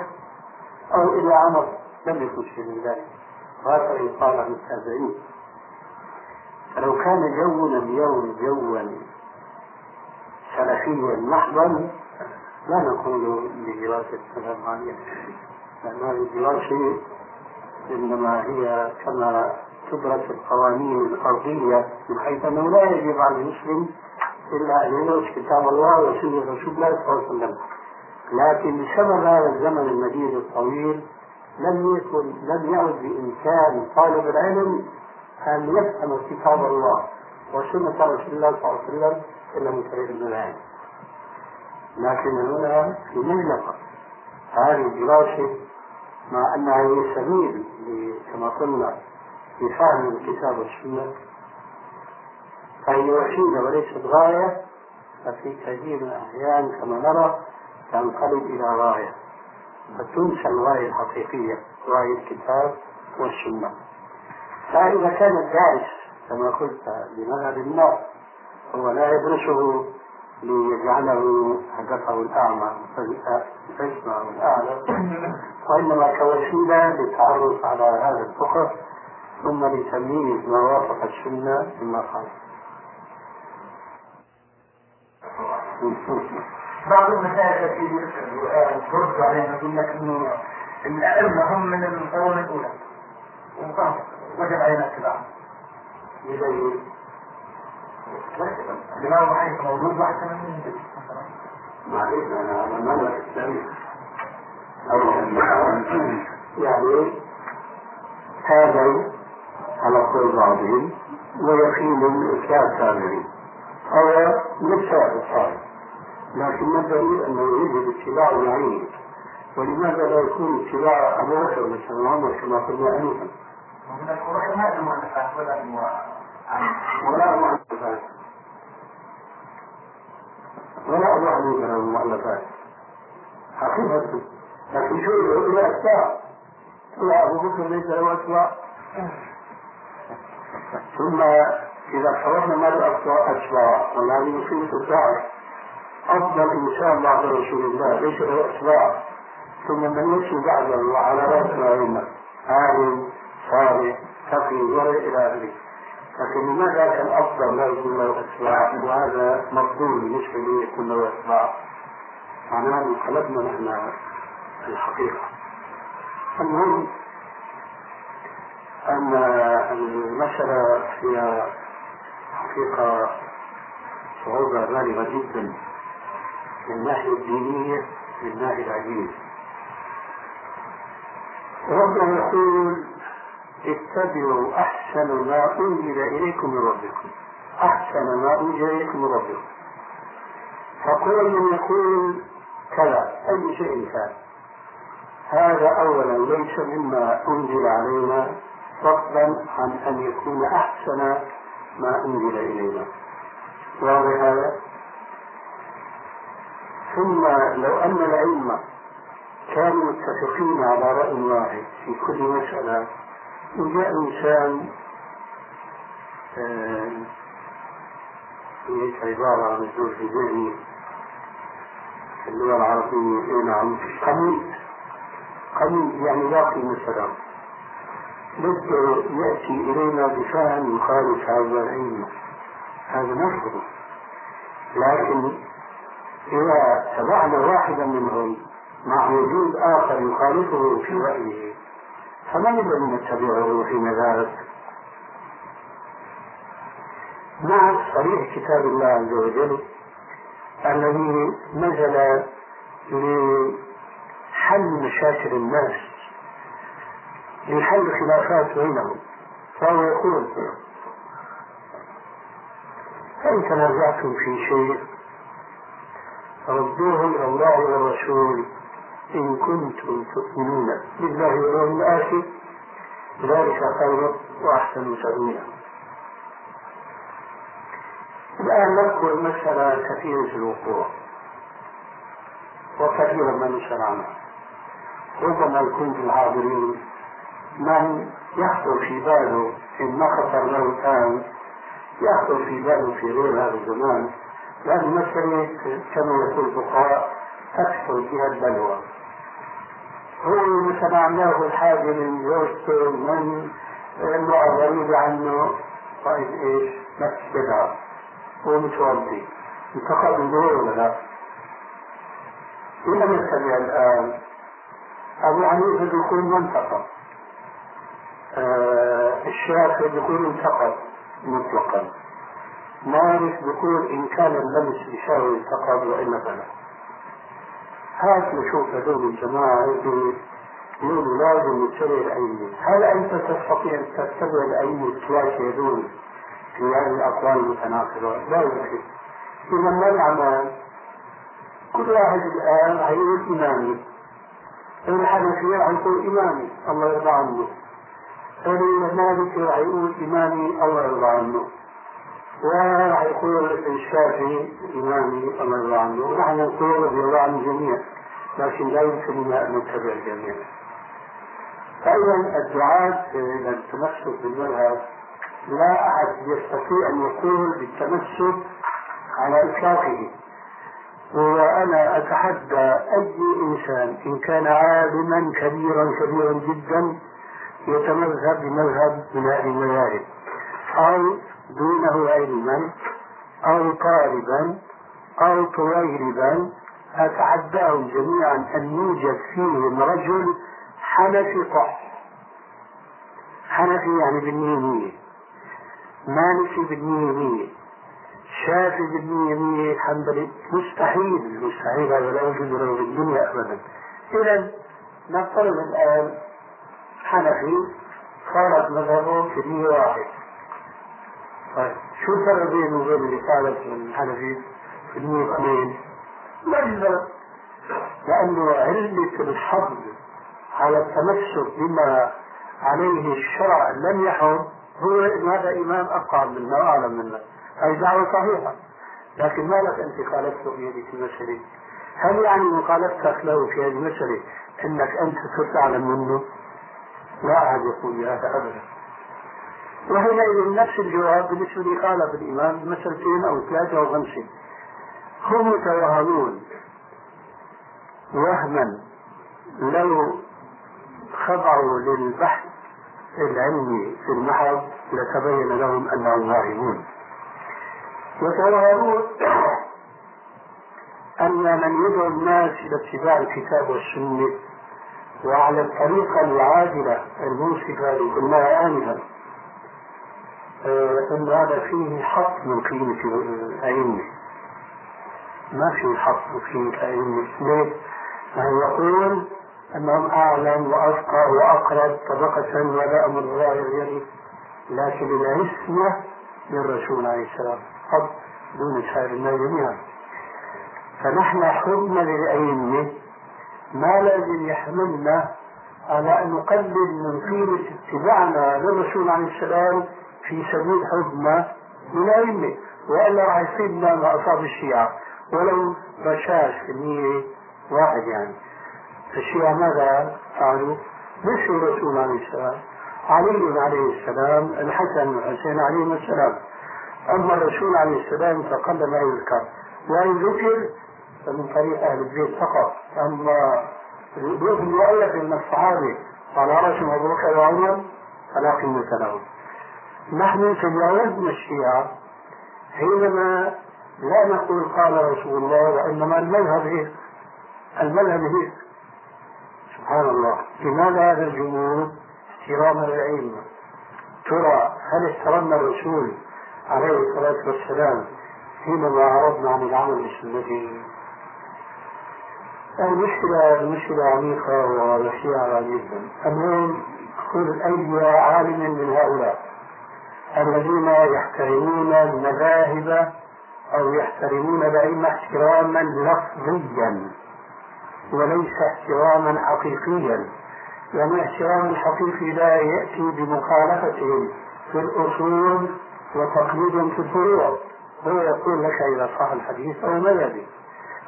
أو إلا عمر لم يكن شيء من ذلك. وهكذا يقال عن التابعين. فلو كان جونا اليوم جوا سلفيا محضا لا نقول بدراسة معينة لأن هذه الدراسة إنما هي كما تدرس القوانين الأرضية من حيث أنه لا يجب على المسلم إلا أن يدرس كتاب الله وسنة رسول الله صلى الله عليه وسلم. لكن بسبب هذا الزمن المديد الطويل لم يكن لم يعد بإمكان طالب العلم أن يفهم كتاب الله وسنة رسول الله صلى الله عليه وسلم إلا من طريق المذاهب لكن هنا في مجلقة هذه الدراسة مع أنها هي سبيل كما قلنا لفهم الكتاب والسنة. فهي وسيلة وليست غاية ففي كثير من الأحيان كما نرى تنقلب إلى غاية. فتنسى الغاية الحقيقية غاية الكتاب والسنة. فإذا كان الدارس كما قلت بمذهب النار هو لا يدرسه ليجعله هدفه الأعمى. فيسمع الأعلى وإنما كوسيلة للتعرف على هذا الفقه ثم لتمييز ما وافق السنة مما خالف بعض المسائل التي ترد عليها يقول لك انه الائمه هم من القرون الأولى. وجب علينا اتباعهم. ابو حنيفه موجود واحد من معلش أنا أنا ما لك التاريخ يعني هذا على قول بعضهم ويقين الإسلام كاملين هو نفسه الصالح لكن الدليل أنه يجب اتباع العين ولماذا لا يكون اتباع أبو بكر مثلا عمر كما قلنا أنفا؟ ومن القرآن ما المؤلفات ولا ولا أبو حنيفة له المؤلفات حقيقة لكن شو له أتباع لا أبو بكر ليس له أتباع ثم إذا فرضنا ما له أتباع وهذه مصيبة الدعوة أفضل إنسان بعد رسول الله ليس له أتباع ثم من يمشي بعده وعلى رأس الأئمة عالم صالح تقي ورع إلى آخره لكن لماذا كان أفضل لا يكون له أتباع وهذا مفضول بالنسبة لي يكون له أتباع معناه انقلبنا نحن الحقيقة. المهم أن المسألة فيها حقيقة صعوبة بالغة جدا من الناحية الدينية من الناحية العلمية. ربنا يقول اتبعوا أحسن ما أنزل إليكم من ربكم. أحسن ما أنزل إليكم من ربكم. فكل من يقول كذا أي شيء كان. هذا أولا ليس مما أنزل علينا فضلا عن أن يكون أحسن ما أنزل إلينا. واضح هذا؟ ثم لو أن الأئمة كانوا متفقين على رأي واحد في كل مسألة وجاء إنسان هيك آه، عبارة عن الدور في ذهني في اللغة العربية نعم قميص. قميص يعني باقي مثلا بده يأتي إلينا بفهم يخالف هذا العلم. هذا نرفضه لكن إذا تبعنا واحدا منهم مع وجود آخر يخالفه في رأيه فمن الذي نتبعه في ذلك؟ مع صريح كتاب الله عز وجل الذي نزل لحل مشاكل الناس لحل خلافات بينهم فهو يقول فإن تنازعتم في شيء ردوه إلى الله والرسول إن كنتم تؤمنون بالله واليوم الآخر ذلك خير وأحسن تأويلا. الآن نذكر مسألة كثيرة الوقوع وكثيرا ما نسأل عنها ربما يكون في الحاضرين من يخطر في باله إن ما خطر له الآن يخطر في باله في غير هذا الزمان. لأن مسألة كما يقول الفقهاء تكثر فيها البلوى. هو سمعناه الحاجة من زوجته من امرأة غريبة عنه. طيب إيش؟ نفس بدعة هو متوضي. انتقل من دور ولا لا؟ إلى نتبع الآن. أبو حنيفة يقول ما آه الشافعي يقول انتقل مطلقا. مالك يقول إن كان اللمس بشهوة انتقل وإلا فلا هات نشوف هذول الجماعة يقولوا لازم نتبع الأئمة هل أنت تستطيع أن تتبع الأئمة الثلاثة هذول في هذه الأقوال المتناقضة؟ لا يمكن. إذا ما العمل؟ كل واحد الآن هيقول إمامي الحنفية هيقول إمامي الله يرضى عنه. المالكي راح يقول إمامي الله يرضى عنه. وراح يقول الشافعي إمامي الله يرضى عنه ونحن نقول رضي الله عن الجميع لكن لا يمكن أن نتبع الجميع فإذا الدعاة إلى التمسك بالمذهب لا أحد يستطيع أن يقول بالتمسك على إطلاقه. وأنا أتحدى أي إنسان إن كان عالما كبيرا كبيرا جدا يتمذهب بمذهب من المذاهب أو دونه علما أو طالبا أو طويلبا أتحداهم جميعا أن يوجد فيهم رجل حنفي قح. حنفي يعني بالنية. مالكي بالنية. شافي بالنية. حنبلي مستحيل. مستحيل هذا لا يوجد له في الدنيا أبدا. إذا نفترض الآن حنفي صارت مذهبه في واحد. طيب شو الفرق بينه وبين اللي صارت الحنفي في دين اثنين؟ ما الفرق؟ لأنه علة الحظ على التمسك بما عليه الشرع لم يحض هو هذا إمام اقام منا واعلم منا هذه دعوة صحيحة لكن ما لك أنت خالفته في هذه المسألة هل يعني مخالفتك له في هذه المسألة إنك أنت صرت اعلم منه؟ لا أحد يقول بهذا ابدا وحينئذ نفس الجواب بالنسبة لي خالف الامام بمسألتين أو ثلاثة أو خمسه هم يتوهمون وهما لو خضعوا للبحث العلمي في المحض لتبين لهم أنهم واهمون. يتوهمون أن من يدعو الناس إلى اتباع الكتاب والسنة وعلى الطريقة العادلة المنصفة لكلها انفا إن هذا فيه حط من قيمه الأئمة. ما في حط من قيمه الأئمة. ليه؟ فهو يقول أنهم أعلم وأفقه وأقرب طبقة ولا أمر ظاهر يعني لكن العصمة للرسول عليه السلام. فقط دون سائر الناس جميعا. فنحن حبنا للأئمة ما لازم يحملنا على أن نقلل من قيمة اتباعنا للرسول عليه السلام في سبيل حبنا للأئمة وإلا راح يصيبنا ما أصاب الشيعة. ولو رشاش النية واحد يعني. الشيعة ماذا فعلوا؟ مش الرسول عليه السلام. علي عليه السلام الحسن والحسين عليهم السلام. أما الرسول عليه السلام فقل ما يذكر وإن ذكر فمن طريق أهل البيت فقط. أما الجزء المؤلف من الصحابة على رأسهم أبو بكر وعمر فلا قيمة لهم نحن تجاوزنا الشيعة حينما لا نقول قال رسول الله وإنما المذهب هيك المذهب هيك سبحان الله. لماذا هذا الجمود احتراما للأئمة ترى هل احترمنا الرسول عليه الصلاة والسلام حينما عرضنا عن العمل بسنته؟ المشكلة المشكلة عميقة ووسيعة جدا المهم كل أي عالم من هؤلاء. الذين يحترمون المذاهب أو يحترمون الأئمة احتراما لفظيا وليس احتراما حقيقيا. لأن الاحترام الحقيقي لا يأتي بمخالفتهم في الأصول وتقليد في الفروع. هو يقول لك إذا صح الحديث أو مذهبي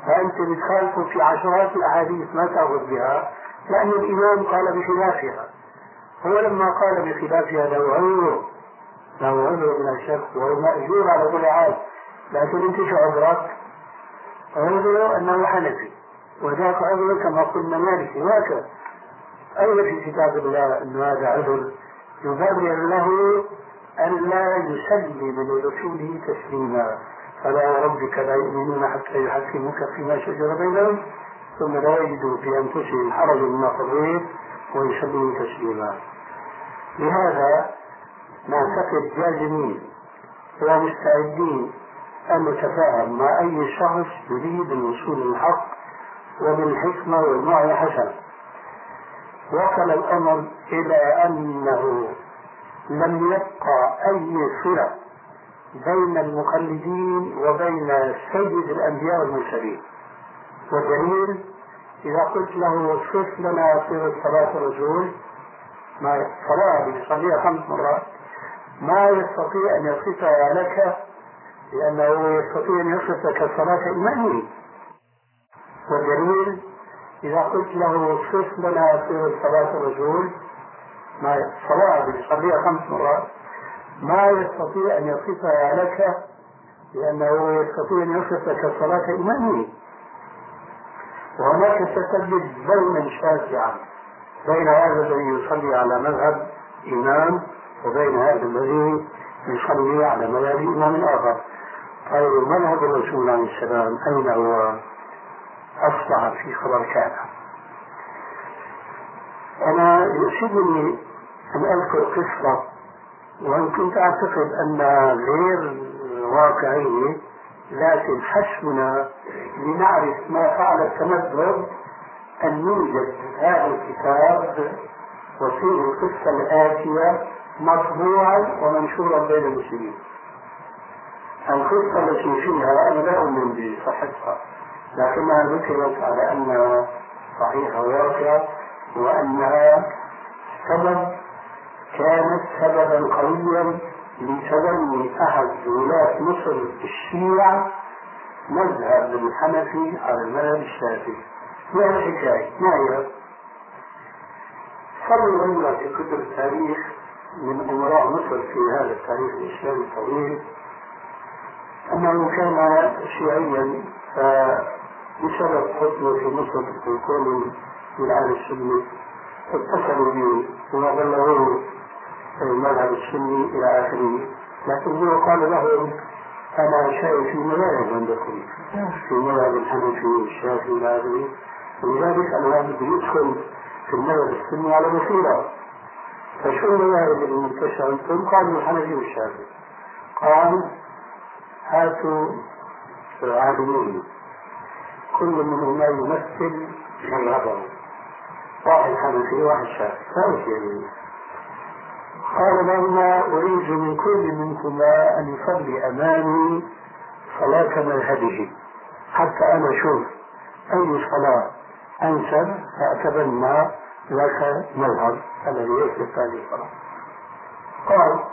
فأنت بتخالفه في عشرات الأحاديث ما تأخذ بها لأن الإمام قال بخلافها. هو لما قال بخلافها له عذر له عذر بلا شك وهو مأجور على كل حال لكن أنت شو عذرك؟ عذره أنه حنفي. وذاك عذر كما قلنا مالكي. وهكذا. أين في كتاب الله أن هذا عذر؟ يبرر له أن لا يسلم لرسوله تسليما. فلا وربك لا يؤمنون حتى يحكموك فيما شجر بينهم ثم لا يجدوا في أنفسهم حرج مما قضيت ويسلموا تسليما. لهذا نعتقد جازمين ومستعدين أن نتفاهم مع أي شخص يريد الوصول للحق وبالحكمة والوعي حسنة وصل الأمر إلى أنه لم يبقى أي صلة بين المقلدين وبين سيد الأنبياء والمرسلين. والدليل إذا قلت له صف لنا صفة صلاة الرسول ما صلاة يصليها خمس مرات. ما يستطيع أن يصفها لك لأنه يستطيع أن يصف لك صلاة إمامه والدليل إذا قلت له صف لنا صلاة الرسول ما صلاة يصليها خمس مرات ما يستطيع أن يصفها لك لأنه يستطيع أن يصف لك صلاة إمامه وهناك ستجد بينا شاسعا بين هذا الذي يصلي على مذهب إمام وبين هذا الذي يصلي على مذهب إمام آخر. طيب مذهب الرسول عليه السلام؟ أين هو؟ أصبح في خبر كان أنا يؤسفني أن أذكر قصة وإن كنت أعتقد أنها غير واقعية لكن حسبنا لنعرف ما فعل التمدد أن يوجد هذا الكتاب وفيه القصة الآتية مطبوعا ومنشورا بين المسلمين القصة التي فيها أنا لا أؤمن بصحتها لكنها ذكرت على أنها صحيحة واقعة وأنها سبب كانت سببا قويا لتبني أحد ولاة مصر الشيعة مذهب الحنفي على المذهب الشافعي ما الحكاية؟ ما هي؟ صلوا في كتب التاريخ من أمراء مصر في هذا التاريخ الإسلامي الطويل. أنه كان شيعيا فبسبب حكمه في مصر وكونه من أهل السنة اتصلوا به وبلغوه المذهب السني إلى آخره. لكن هو قال له أنا شيء في مذاهب عندكم في مذهب الحنفي والشافعي إلى آخره ولذلك أنا بدي يدخل في المذهب السني على بصيرة. فشو المذاهب المنتشرة عندكم؟ قالوا الحنفي والشافعي قال هاتوا عالمين كل منهما يمثل مذهبه واحد حنفي واحد شافعي ثالث يعني قال لهما أريد من كل منكما أن يصلي أمامي صلاة مذهبه. حتى أنا أشوف أي صلاة أنسب فأتبنى ذاك مذهب. الذي يثبت هذه الصلاة قال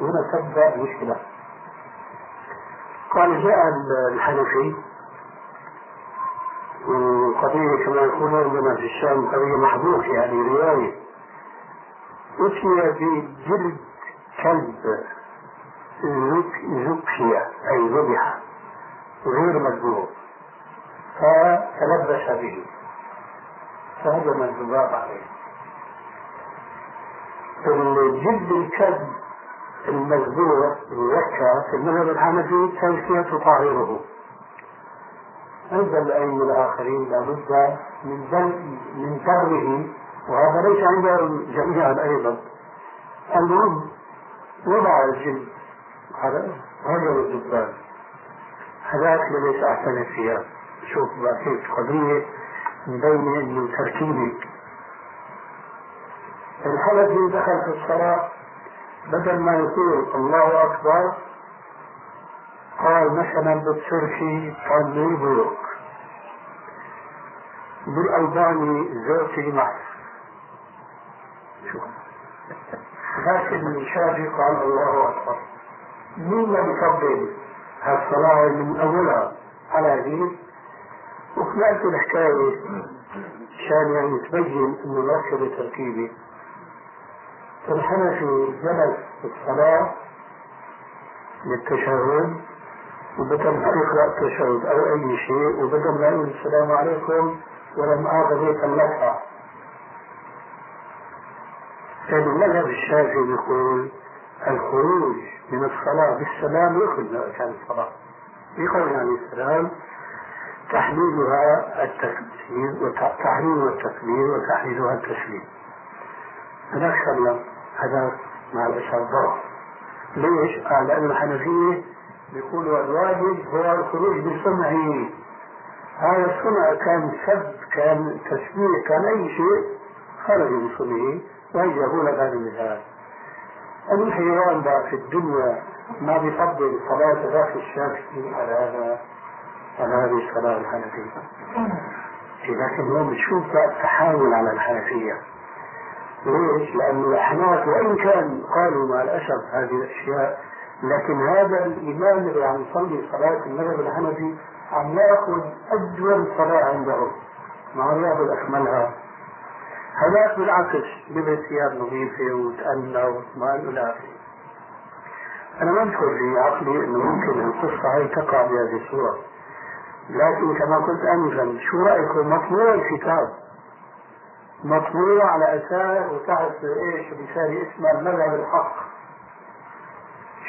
هنا تبدأ المشكلة قال جاء الحنفي وقضية كما يقولون عندنا في الشام قضية محبوب في هذه الرواية. أتي بجلد كلب زكي أي ذبح غير مذبوح. فتلبس به. فهجم الذباب عليه. الجلد الكلب المذبوح المذكى في المذهب الحنفي تزكية طاهره. عند الأئمة الآخرين لابد من من دره وهذا ليس عند جميعا أيضا. المهم وضع الجلد على هجر الدبان هذاك ليس أحسن الثياب شوف كيف قضية بين انه تركيبي الحنفي دخل في الصلاة بدل ما يقول الله أكبر قال مثلا بالتركي طني بيوك. بالألباني زوجتي محف شوف لكن الشافعي قال الله أكبر. مين لم يفضل هالصلاة من أولها؟ على دين وخلقت الحكاية عشان يعني تبين إنه مركب جلس في الصلاة للتشهد وبدل ما يقرأ التشهد أو أي شيء وبدل ما يقول السلام عليكم ولم آخذ هيك اللفعة المذهب الشافعي يقول الخروج من الصلاة بالسلام يخرج من أركان الصلاة. يقول يعني السلام تحليلها التكبير وتحليل التكبير وتحليلها التسليم. هذا خلى هذا مع الأشهر ضعف ليش؟ قال لأن الحنفية بيقولوا الواجب هو الخروج بصنعه هذا الصنع كان سب كان تسبيح كان أي شيء خرج من صنعه ويجابوا لك هذا المثال. الحيوان بقى في الدنيا ما بيفضل صلاة ذاك الشافعي على هذا على هذه الصلاة الحنفية. لكن اليوم بتشوف التحاول على الحنفية. ليش؟ لأن الأحناف وإن كان قالوا مع الأسف هذه الأشياء لكن هذا الإمام اللي عم يصلي صلاة المذهب الحنفي عم يأخذ أجمل صلاة عنده. ما عم ياخذ أكملها هذاك بالعكس لبس ثياب نظيفة وتأنى واطمئن إلى آخره. أنا ما أدخل في عقلي أنه ممكن القصة هاي تقع بهذه الصورة. لكن كما قلت آنفا شو رأيكم؟ مطبوع الكتاب مطبوع على أساس وتحت إيش رسالة اسمها المذهب الحق.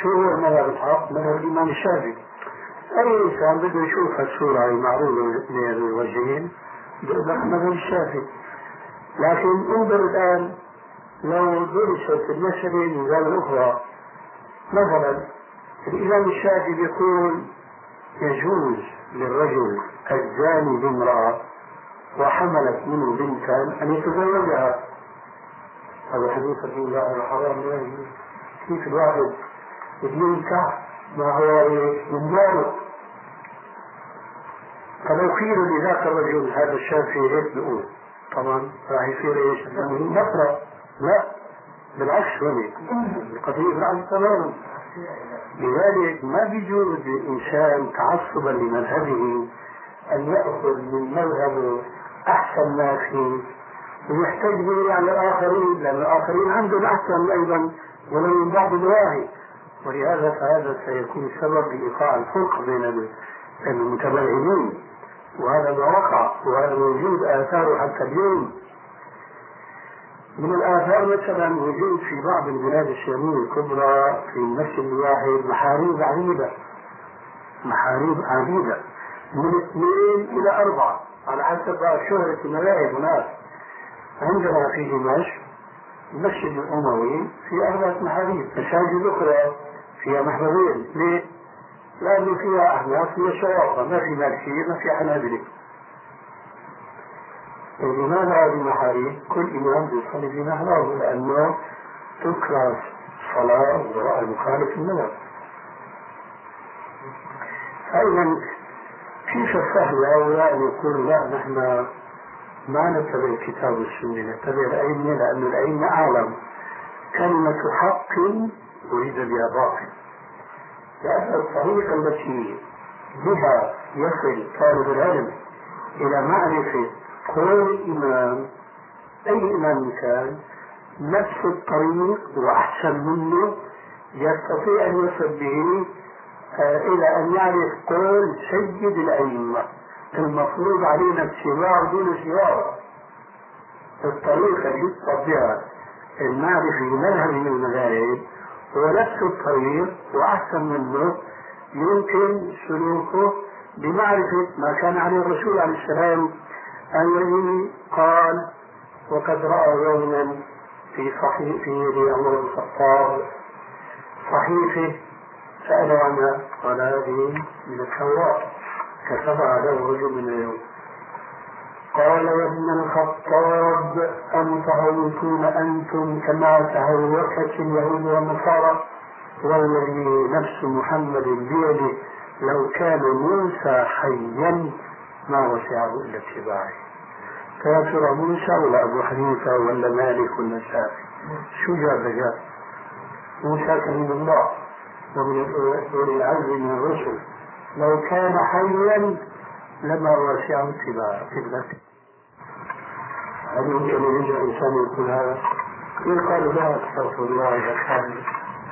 شو هو المذهب الحق؟ مذهب الإمام الشافعي. أي إنسان بده يشوف هالصورة المعروضة من الوجهين بيقول لك مذهب الشافعي. لكن انظر الآن لو درست المسألة من زاوية الأخرى مثلا الإمام الشافعي بيقول يجوز للرجل الزاني بامرأة وحملت منه بنتا أن يتزوجها. هذا حديث الله الحرام كيف الواحد ينكح ما هو من داره فلو قيل لذاك الرجل هذا الشافعي هيك بيقول طبعا راح يصير إيش؟ نفرة لا بالعكس هو القضية بالعكس تماما. لذلك ما بيجوز للإنسان تعصبا لمذهبه أن يأخذ من مذهبه أحسن ما فيه ويحتج به على الآخرين لأن الآخرين عندهم أحسن أيضا ولو من بعض النواحي ولهذا فهذا سيكون سبب لإيقاع الفرق بين المتبرعين. وهذا ما وقع وهذا موجود آثاره حتى اليوم. من الآثار مثلا وجود في بعض البلاد الشامية الكبرى في المسجد الواحد محاريب عديدة. محاريب عديدة. من اثنين إلى أربعة. على حسب شهرة المذاهب هناك عندنا في دمشق المسجد الأموي في أربعة محاريب مساجد أخرى فيها محبوبين ليه؟ لأنه فيها أحناف فيها شرافة ما في مالكية ما في حنابلة لماذا هذه المحاريب؟ كل إمام بيصلي في محرابه لأنه تكره صلاة وراء المخالف المذهب فإذا كيف سهل هؤلاء أن يقولوا لا نحن ما نتبع الكتاب والسنة نتبع الأئمة لأن الأئمة أعلم. كلمة حق أريد بها باطل. لأن الطريقة التي بها يصل طالب العلم إلى معرفة كل إمام. أي إمام كان؟ نفس الطريق وأحسن منه يستطيع أن يصل به إلى أن يعرف قول سيد الأئمة. المفروض علينا اتباع دون سواه الطريقة اللي يطبقها المعرفة لمذهب من المذاهب هو نفس الطريق وأحسن منه. يمكن سلوكه بمعرفة ما كان عليه الرسول عليه السلام. الذي قال وقد رأى يوما في صحيح في يد عمر بن الخطاب صحيفة عنها قال هذه من التوراة. كتبها له رجل من اليوم. قال يا ابن الخطاب أم تهوكون أنتم كما تهوكت اليهود والنصارى؟ والذي نفس محمد بيده لو كان موسى حيا ما وسعه إلا اتباعه. فيا ترى موسى ولا أبو حنيفة ولا مالك ولا شو جاب جاب؟ موسى كلمة الله. العزم من الرسل. لو كان حيا لما وسعه اتباعه هل يمكن أن يجعل الإنسان يقول هذا؟ يقال لا أستغفر الله إذا كان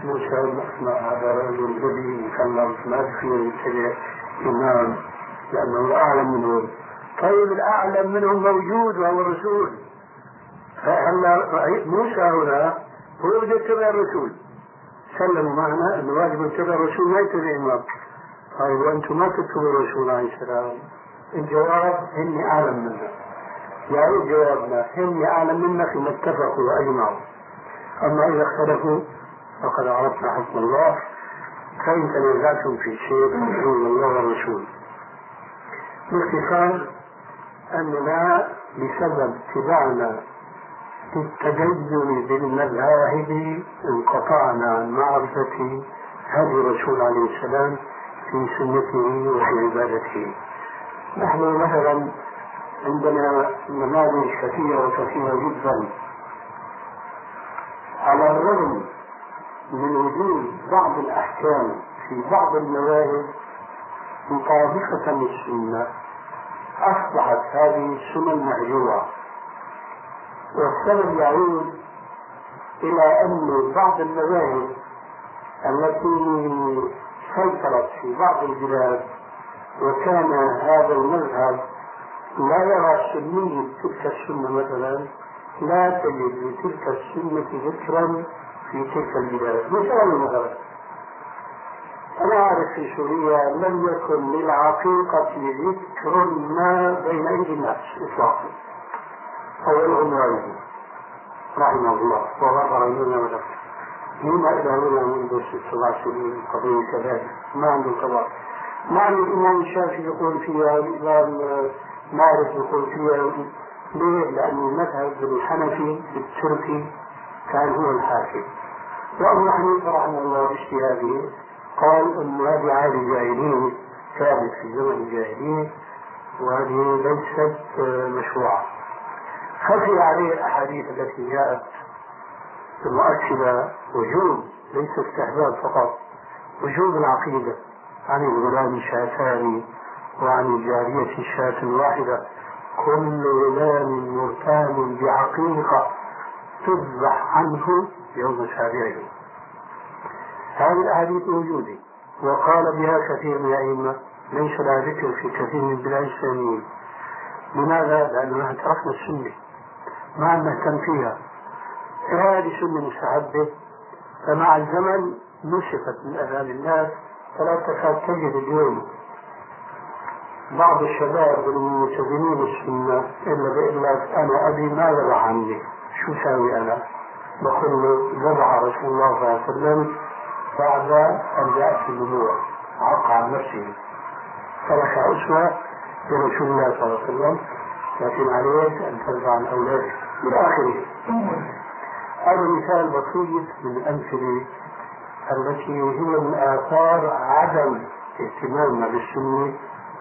موسى هذا رجل نبي مكلف ما في يتبع إمام. لأنه أعلم منهم. طيب الأعلم منهم موجود وهو الرسول فهلا موسى هنا هو يتبع الرسول سلموا معنا انه واجب يتبع الرسول ما يتبع امام طيب وأنتم ما تتبعوا الرسول عليه السلام الجواب اني اعلم منه يعني جوابنا هم أعلم منا فيما اتفقوا وأجمعوا أما إذا اختلفوا فقد عرفنا حكم الله. فإن تنازعتم في شيء فادعوا الله والرسول باختصار أننا بسبب اتباعنا التدين بالمذاهب انقطعنا عن معرفة هدي الرسول عليه السلام في سنته وفي عبادته. نحن مثلا عندنا نماذج كثيرة كثيرة جدا. على الرغم من وجود بعض الأحكام في بعض المذاهب مطابقة للسنة أصبحت هذه السنن مهجورة والسبب يعود إلى أن بعض المذاهب التي سيطرت في بعض البلاد وكان هذا المذهب لا يرى سنية تلك السنة مثلا لا تجد لتلك السنة ذكرا في تلك البلاد مثلا مثلا أنا أعرف في سوريا لم يكن للعقيقة ذكر ما بين أيدي الناس إطلاقا. أو العنوان رحمه الله. وغفر لنا ولكم. مما إلى هنا منذ سبع سنين قضية كذلك. ما عنده قضاء مع الإمام الشافعي يقول فيها الإمام مالك يقول فيها. ليه؟ لأن المذهب الحنفي التركي كان هو الحاكم. وأبو حنيفة رحمه الله باجتهاده قال أن هذه عادة جاهلية كانت في زمن الجاهلية وهذه ليست مشروعة. خفي عليه الأحاديث التي جاءت المؤكدة وجوب ليس استحباب فقط وجوب العقيدة. عن الغلام شاتان وعن الجارية شاة واحدة كل غلام مرتان بعقيقة تذبح عنه يوم سابعه هذه الأحاديث موجودة. وقال بها كثير من الأئمة. ليس لها ذكر في كثير من البلاد الإسلامية لماذا؟ لأننا تركنا السنة. ما نهتم فيها. هذه سنة مستحبة فمع الزمن نشفت من أذهان الناس فلا تكاد تجد اليوم بعض الشباب الملتزمين بالسنة إلا بيقول لك أنا أبي ما ذبح عني. شو ساوي أنا؟ بقول له ذبح رسول الله صلى الله عليه وسلم بعد أن جاءت النبوة. عق عن نفسه. ترك أسوة لرسول الله صلى الله عليه وسلم؟ لكن عليك أن ترجع عن أولادك. إلى آخره هذا مثال بسيط من الأمثلة التي هي من آثار عدم اهتمامنا بالسنة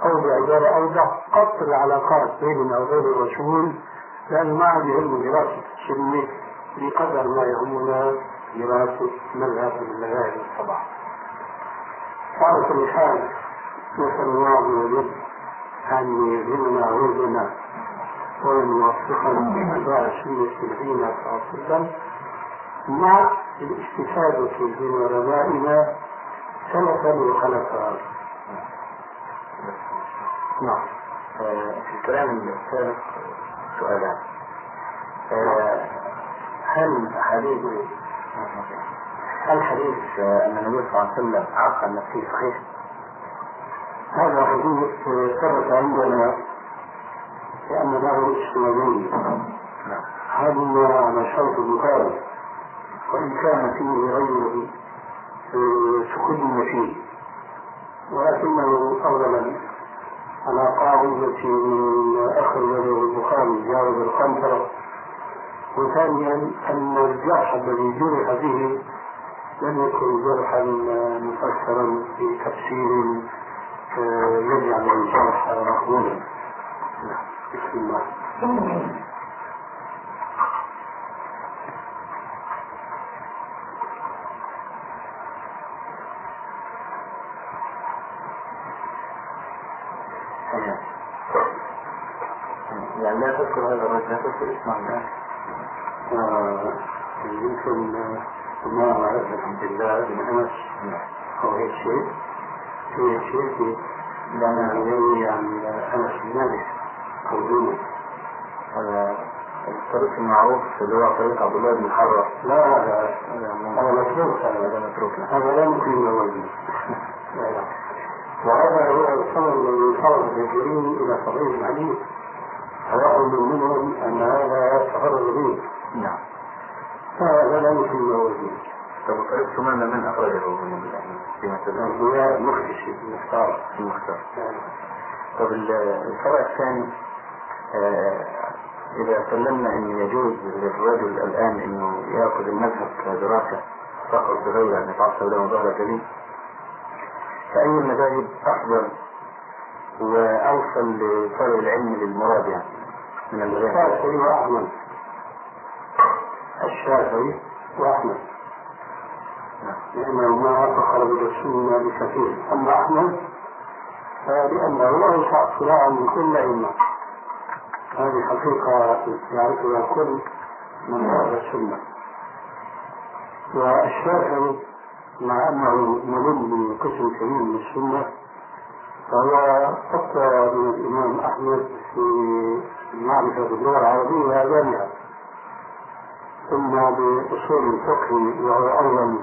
أو بعبارة أوضح قطع العلاقات بيننا وبين الرسول لأن ما عاد يهم دراسة السنة بقدر ما يهمنا دراسة مذهب المذاهب السبعة. على كل حال نسأل الله أن يلهمنا ويلهمنا سنة نبينا صلى الله عليه وسلم مع الاستفادة من علمائنا سلفا وخلفا. نعم في الكلام السابق سؤالان هل حديث هل حديث أن النبي صلى الله عليه وسلم عقل نفسه صحيح؟ هذا حديث ثبت عندنا لأن له نعم هذا على شرط البخاري وإن كان فيه غيره تكلم فيه ولكنه أولا على قاعدة من أخرج له البخاري جاوز القنطرة وثانيا أن الجرح الذي جرح به لم يكن جرحا مفسرا بتفسير يجعل الجرح مقبولا. بسم الله. يعني لا تذكر هذا لا تذكر اسمه الآن يمكن ما أعرف الحمد لله بن أنس أو هيك شيء في هيك شيء يروي عن بن مالك أو دونه هذا الطريق المعروف اللي هو طريق عبد الله بن الحرة. لا هذا هذا متروك هذا هذا متروك له هذا لا يمكن يوجد وهذا هو الخبر الذي خرج الجريم إلى صحيح الحديث سواء منهم أن هذا سفر الغريب نعم. فهذا لا يمكن يوجد طب طريق ثمانية من أخرجه من فيما تذكر الرواية مخدشي المختار المختار طب ال- الفرع الثاني؟ إذا سلمنا أن يجوز للرجل الآن أنه يأخذ المذهب كدراسة فقط بغير أن يتعصب له ظهر جديد فأي المذاهب أفضل وأوصل لطلب العلم للمراد يعني من الشافعي وأحمد. الشافعي وأحمد. نعم. لأنهما فخر بالسنة بكثير. أما أحمد؟ فلأنه أوسع اطلاعا من كل أئمة. هذه حقيقة يعرفها الكل من هذا السنة. والشافعي مع أنه ملم بقسم كبير من السنة فهو أقوى من الإمام أحمد في معرفة اللغة العربية جامعة. ثم بأصول الفقه وهو أول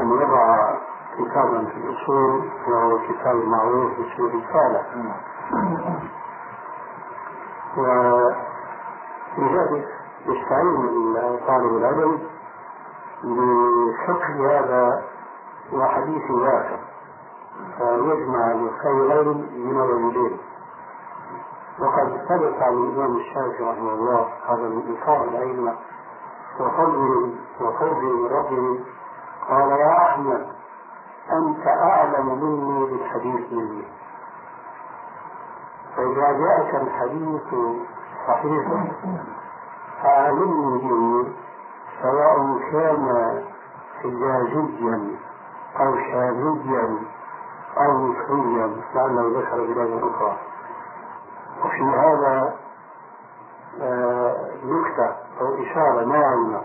أن يضع كتابا في الأصول وهو كتاب معروف باسم الرسالة. ولذلك يستعين طالب العلم بفقه هذا وحديث واسع فيجمع الخيرين من الوجودين وقد ثبت عن الإمام الشافعي رحمه الله هذا من إنصاف الأئمة وفضل وفضل ربه قال يا أحمد أنت أعلم مني بالحديث مني فإذا جاءك الحديث صحيح فعلمني به سواء كان حجازيا أو شاميا أو مصريا لعله ذكر بلاد أخرى. وفي هذا آه، نكتة أو إشارة ناعمة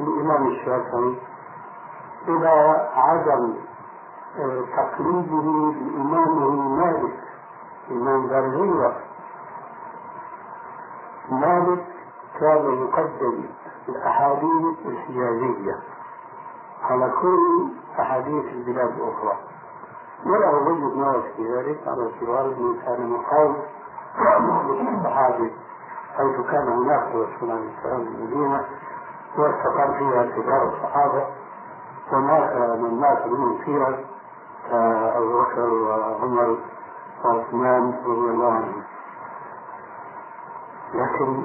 للإمام الشافعي إلى عدم آه، تقليده بإمامه مالك. دار الهجرة مالك كان يقدم الأحاديث الحجازية. على كل أحاديث البلاد الأخرى. وله وجهة نظر في ذلك على اعتبار أنه كان مقاوم الصحابي حيث كان هناك رسول الله صلى الله عليه وسلم المدينة واستقر فيها كبار الصحابة. ومات من مات منهم فيها أبو بكر وعمر. وعثمان رضي الله عنهم لكن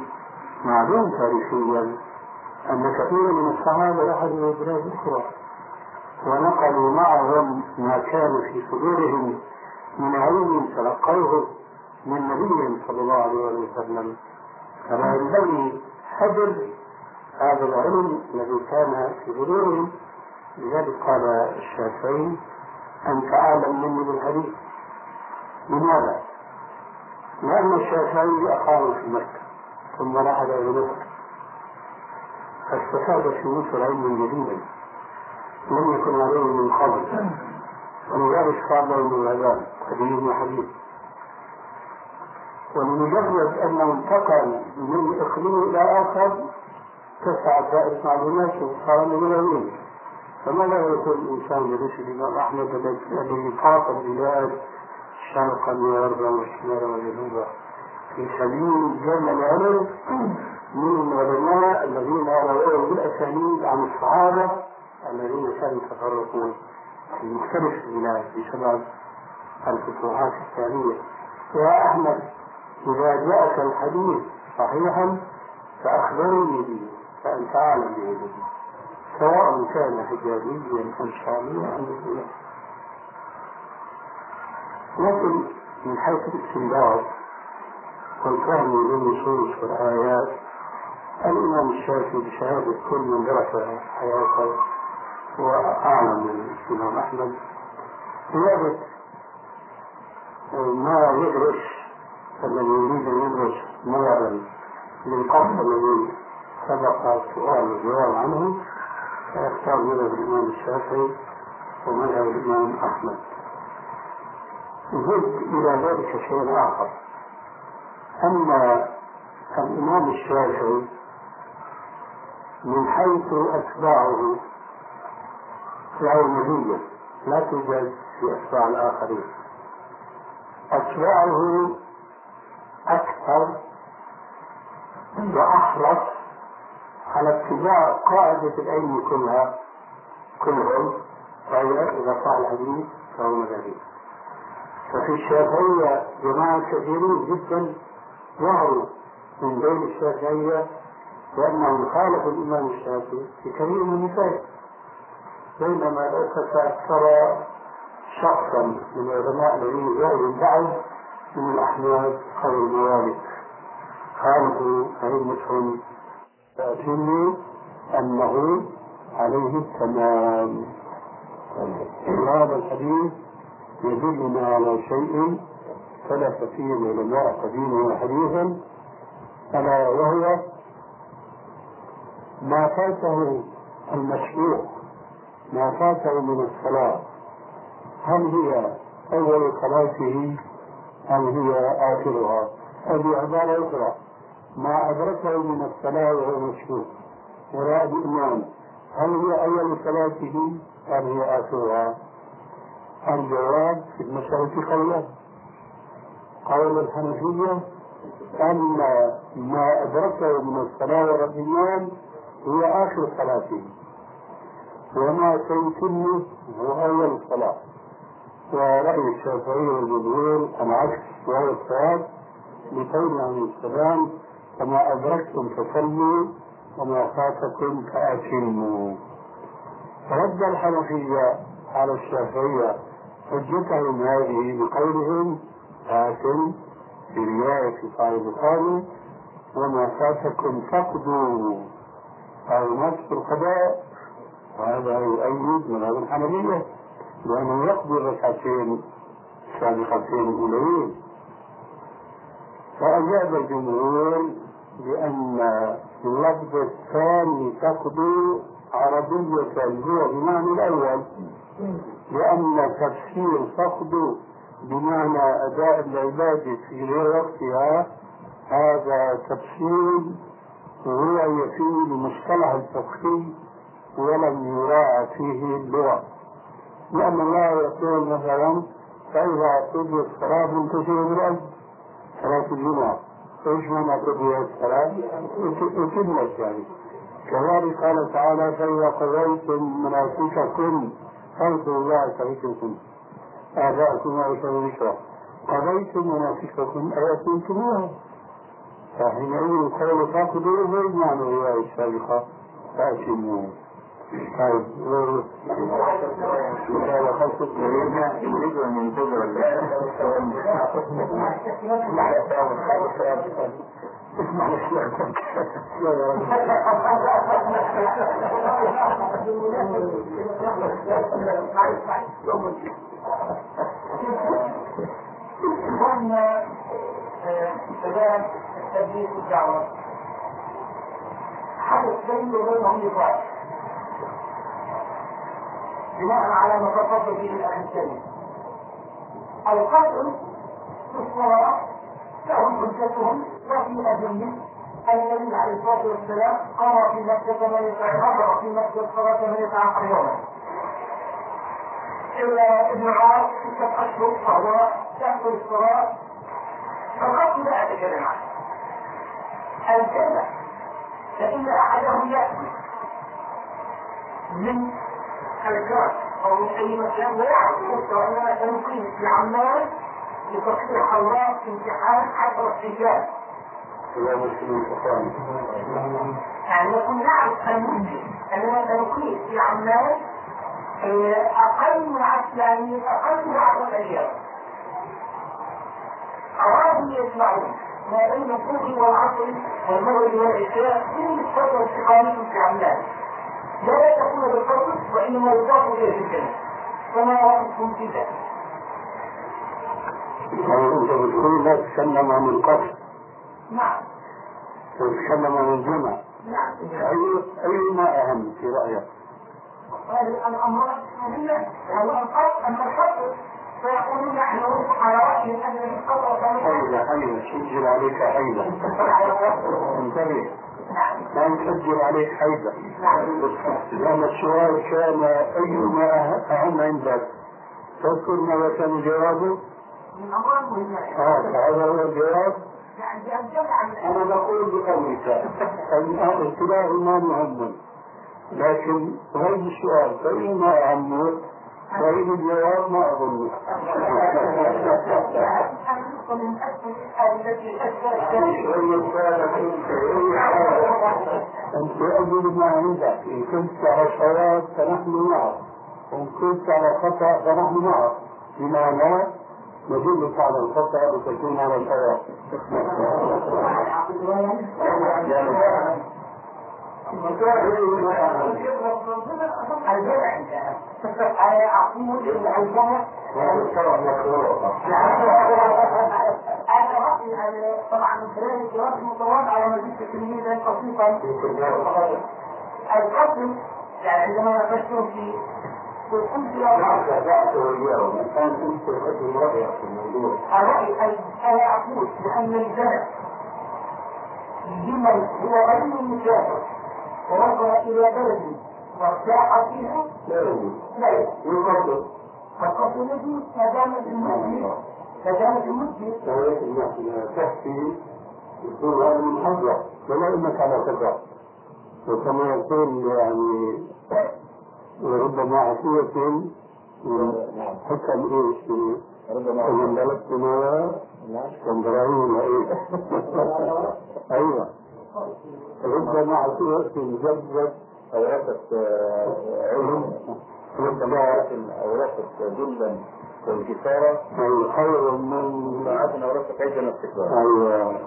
معلوم تاريخيا أن كثيرا من الصحابة رحلوا بلاد أخرى. ونقلوا معهم ما كان في صدورهم من علم تلقوه من نبي صلى الله عليه وسلم. فلا ينبغي حجر هذا العلم الذي كان في صدورهم. لذلك قال الشافعي أنت أعلم مني بالحديث. لماذا؟ لأن الشافعي أقام في مكة ثم رحل إلى مصر فاستفاد في علما جديدا لم يكن عليه من قبل ولذلك صار من الأذان قديم وحديث. ولمجرد أنه انتقل من إقليم إلى آخر تسعة دائرة معلوماته وصار العلم. فماذا يقول الإنسان برشد الإمام أحمد الذي قاطب البلاد شرقا وغربا وشمالا وجنوبا في سبيل جمع العلم من العلماء الذين رووا بالأسانيد عن الصحابة الذين كانوا يتفرقون في مختلف البلاد بسبب الفتوحات الثانية يا أحمد إذا جاءك الحديث صحيحا فأخبرني به فأنت أعلم به. سواء كان حجازيا أم شاميا أم مسلما لكن من حيث الاستنباط والفهم للنصوص والآيات. الإمام الشافعي بشهادة كل من درس حياته وأعلم من الإمام أحمد. زيادة ما يدرس الذي يريد أن يدرس نظرا للقصد الذي سبق سؤال الجواب عنه فيختار مذهب الإمام الشافعي ومذهب الإمام أحمد. زد إلى ذلك شيء آخر. أن الإمام الشافعي من حيث أتباعه مزية لا توجد في أتباع الآخرين. أتباعه أكثر وأحرص على اتباع قاعدة العلم كلها كلهم وهي إذا صح الحديث فهو مذهبي. ففي الشافعية جماعة كثيرين جدا ظهروا من بين الشافعية لأنهم خالفوا الإمام الشافعي في كثير من النتائج بينما لو ترى شخصا من العلماء الذين جاءوا من بعد من الأحناف أو الموالد خالفوا أئمتهم فأتموا أنه عليه التمام. هذا الحديث يدلنا على شيء فيه العلماء قديما وحديثا. ألا وهو ما فاته المشروع ما فاته من الصلاة. هل هي أول صلاته أم هي آخرها؟ أو بعبارة أخرى. ما أدركه من الصلاة وهو مشروع وراء الإمام هل هي أول صلاته أم هي آخرها؟ الجواب في المسألة قولان قول الحنفية أن ما أدركه من الصلاة والإيمان هي آخر صلاته وما سيتم هو أول الصلاة ورأي الشافعي والجمهور العكس وهو الصواب لقول عليه السلام فما أدركتم فصلوا وما فاتكم فأتموا. رد الحنفية على الشافعية حجتهم هذه بقولهم آتم في رواية البخاري وما فاتكم فقدوا أو نصف القضاء وهذا يؤيد مذهب الحنفية لأنه يقضي الركعتين السابقتين الأولين فأجاب الجمهور بأن اللفظ الثاني تقضي عربية هو بمعنى الأول. لأن تفسير فقد بمعنى أداء العبادة في غير وقتها هذا تفسير هو يفيد المصطلح الفقهي ولم يراعى فيه اللغة. لأن الله يقول مثلا فإذا قضيت الصلاة منتشرة بالأرض صلاة الجمعة. إيش معنى قضيت الصلاة؟ أتمت يعني. كذلك قال تعالى فإذا قضيتم مناسككم فاذكروا الله كذكركم آباءكم وأشهر ذكرى قضيتم مناسككم أي أتممتموها فحينئذ قول فاقدوا غير معنى الرواية السابقة فأتموا. طيب ينتظر قلنا شباب التبليغ والدعوة حدث بيني وبينهم نقاش بناء على ما تفضل به الاخ الكريم القتل في الصلاة لهم حجتهم وفي أدلة النبي عليه الصلاة والسلام قام في مكة ثمانية حضر في مكة الصلاة ثمانية عشر يوما إلا ابن عمر ستة أشهر فهو تأكل الصلاة. فالقتل لا أتكلم عنه الجنة فإن أحدهم يأتي من الكرة أو من أي مكان ويعرف نفسه أننا سنقيم في عمان لتصحيح الله في امتحان مسلم فقام يعني نكون نعرف الممكن أننا سنقيم في عمان آه، أقل من عشر يعني أقل من عشرة أيام. أرادوا يسمعون ما بين الظهر والعصر والمغرب والعشاء من الفترة استقامتهم في عمان. لا يتكون بالقصد وإنما يضاف إليه الجنة. فما رأيكم في ذلك؟ يعني أنت بتقول لا تتكلم عن القتل نعم. تتكلم عن الجمع. نعم. أي أيما أهم في رأيك؟ هذه الأمراض هي هو القصد أما القصد فيقولون نحن على رأي أن القصد حيلة حيلة سجل عليك حيلة انتبه. نعم. لا نسجل عليك حيلة لأن السؤال كان أيما أه- أهم عندك؟ تذكر ماذا كان جوابه؟ آه هذا هو الجواب يعني أنا بقول بقولك الابتلاء ما مهم لكن غير السؤال فإما أهم غير الجواب ما أظن من أسفل التي أسفل أنت أجل ما عندك إن كنت على صواب فنحن معك وإن كنت على خطأ فنحن معك بمعنى ندلك على الخطأ لتكون على أن طبعا من خلال الجواب المتواضع على مزيد تلميذا قصيصا القتل يعني عندما نفكر في الرأي أنا أقول بأن الجمع لمن هو غير مسافر ورجع إلى بلده وارتاح فيها لا يجوز فقد الذي ما دامت المسجد ما دامت المسجد تحكي يكون هذا من ولا أنك على خطا وكما يقول يعني وربما عصية حكم إيش ومن بلغت ما اسكندراني إيه أيوه. ربما عصية جذبت أوراقة علم ربما أوراقة جدا والكفارة. خير من ساعات أوراقة عيدا واستكبار أيوه.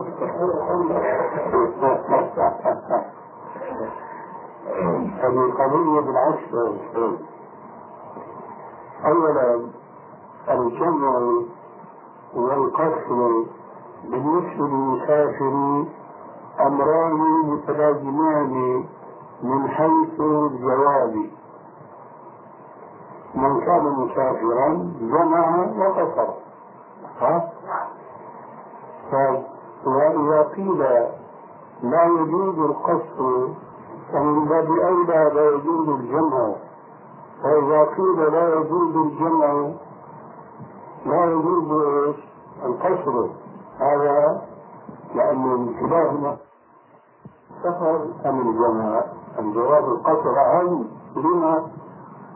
هذه قضية بالعكس. أولا الجمع والقصر بالنسبة للمسافر أمران متلازمان من حيث الجواب من كان مسافرا جمع وقصر ها؟ وإذا قيل لا يجوز القصر فمن باب أولى لا يجوز الجمع وإذا قيل لا يجوز الجمع لا يجوز؟ القصر هذا لأن انتباهنا سفر أم الجمع الجواب القصر أهم لما؟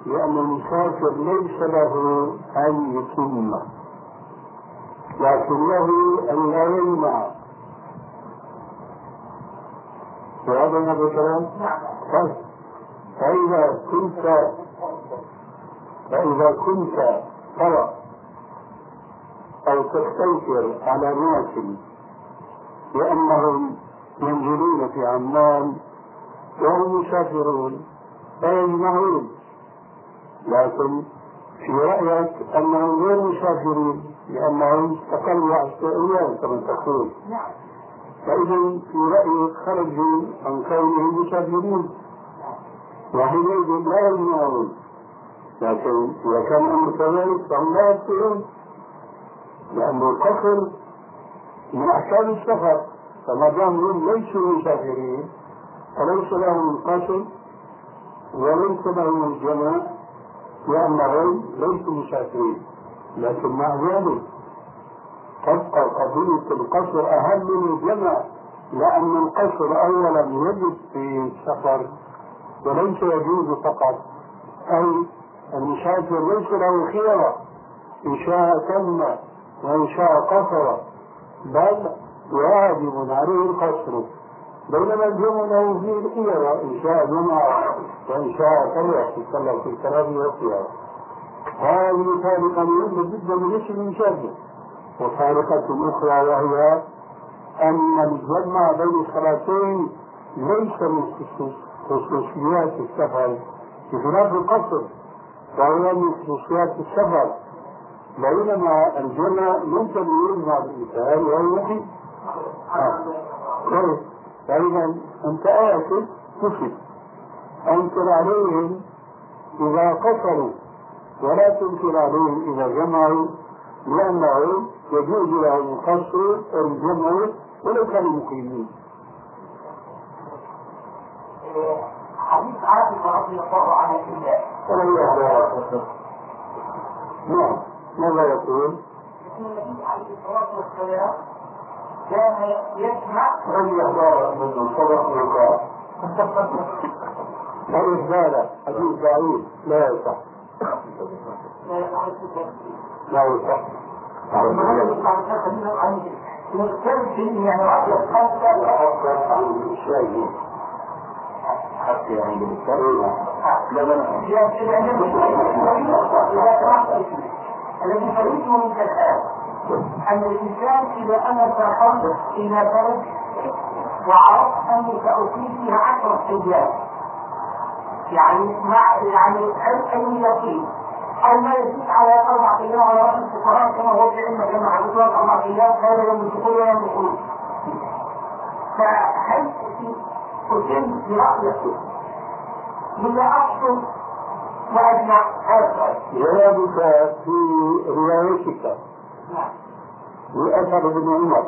لأن المسافر ليس له أن يتم لكن له أن لا يمنع وهذا هذا الكلام؟ طيب فإذا كنت فإذا كنت ترى أو تستنكر على ناس بأنهم ينزلون في عمان وهم مسافرون فيجمعون لكن في رأيك أنهم غير مسافرين لأنهم استقلوا عشر أيام كما تقول. نعم. فإذا في رأيك خرجوا عن كونهم مسافرين وحينئذ لا يجمعون لكن إذا كان أمر كذلك فهم لا يبطلون لأن القصر من أحكام السفر. فما دام هم ليسوا مسافرين فليس لهم القصر وليس لهم الجمع لأنهم ليسوا مسافرين. لكن مع ذلك تبقى قضية القصر أهم من الجمع لأن القصر أولا يجب في السفر وليس يجوز فقط. أي المسافر ليس له خيرة إن شاء تم وإن شاء قصر بل واجب عليه القصر. بينما الجمع له فيه الخيرة إن شاء جمع وإن شاء يتصلى في الكلام والخيرة هذه فارقة مهمة جدا بالنسبة للمسافر وفارقة أخرى وهي أن الجمع بين الصلاتين ليس من خصوصيات السفر. بخلاف القصر وهو من خصوصيات السفر. بينما الجمع يمكن أن يجمع بالإنسان وهو طيب. فإذا أنت آكل كفر أنكر عليهم إذا قصروا. ولا تنكر عليهم إذا جمعوا. لأنه يجوز لهم القصر والجمع ولو كانوا مقيمين. حديث عائشة رضي الله عنها نعم. ماذا يقول؟ إن النبي عليه الصلاة والسلام كان يسمع. من يحضر من صدق وقال والإخبار حديث ضعيف لا يصح. لا يصح. مستمتع يعني رأي الخمسة أفضل عن الشيء حتى عند الكريمة الذي فريده منك الآن أن الإنسان إذا أنا سافرت إلى بلد وعرفت أني سأقيم فيها عشرة أيام يعني مع يعني أي يقين. أو ما يزيد على أربع أيام على رأس الفقراء كما هو في علم كما حدثوا أربع أيام غير يوم الدخول ولا يوم الخروج فهل أتم برأيك بما أحسن وأجمع هذا. جوابك في روايتك نعم. لأثر ابن عمر.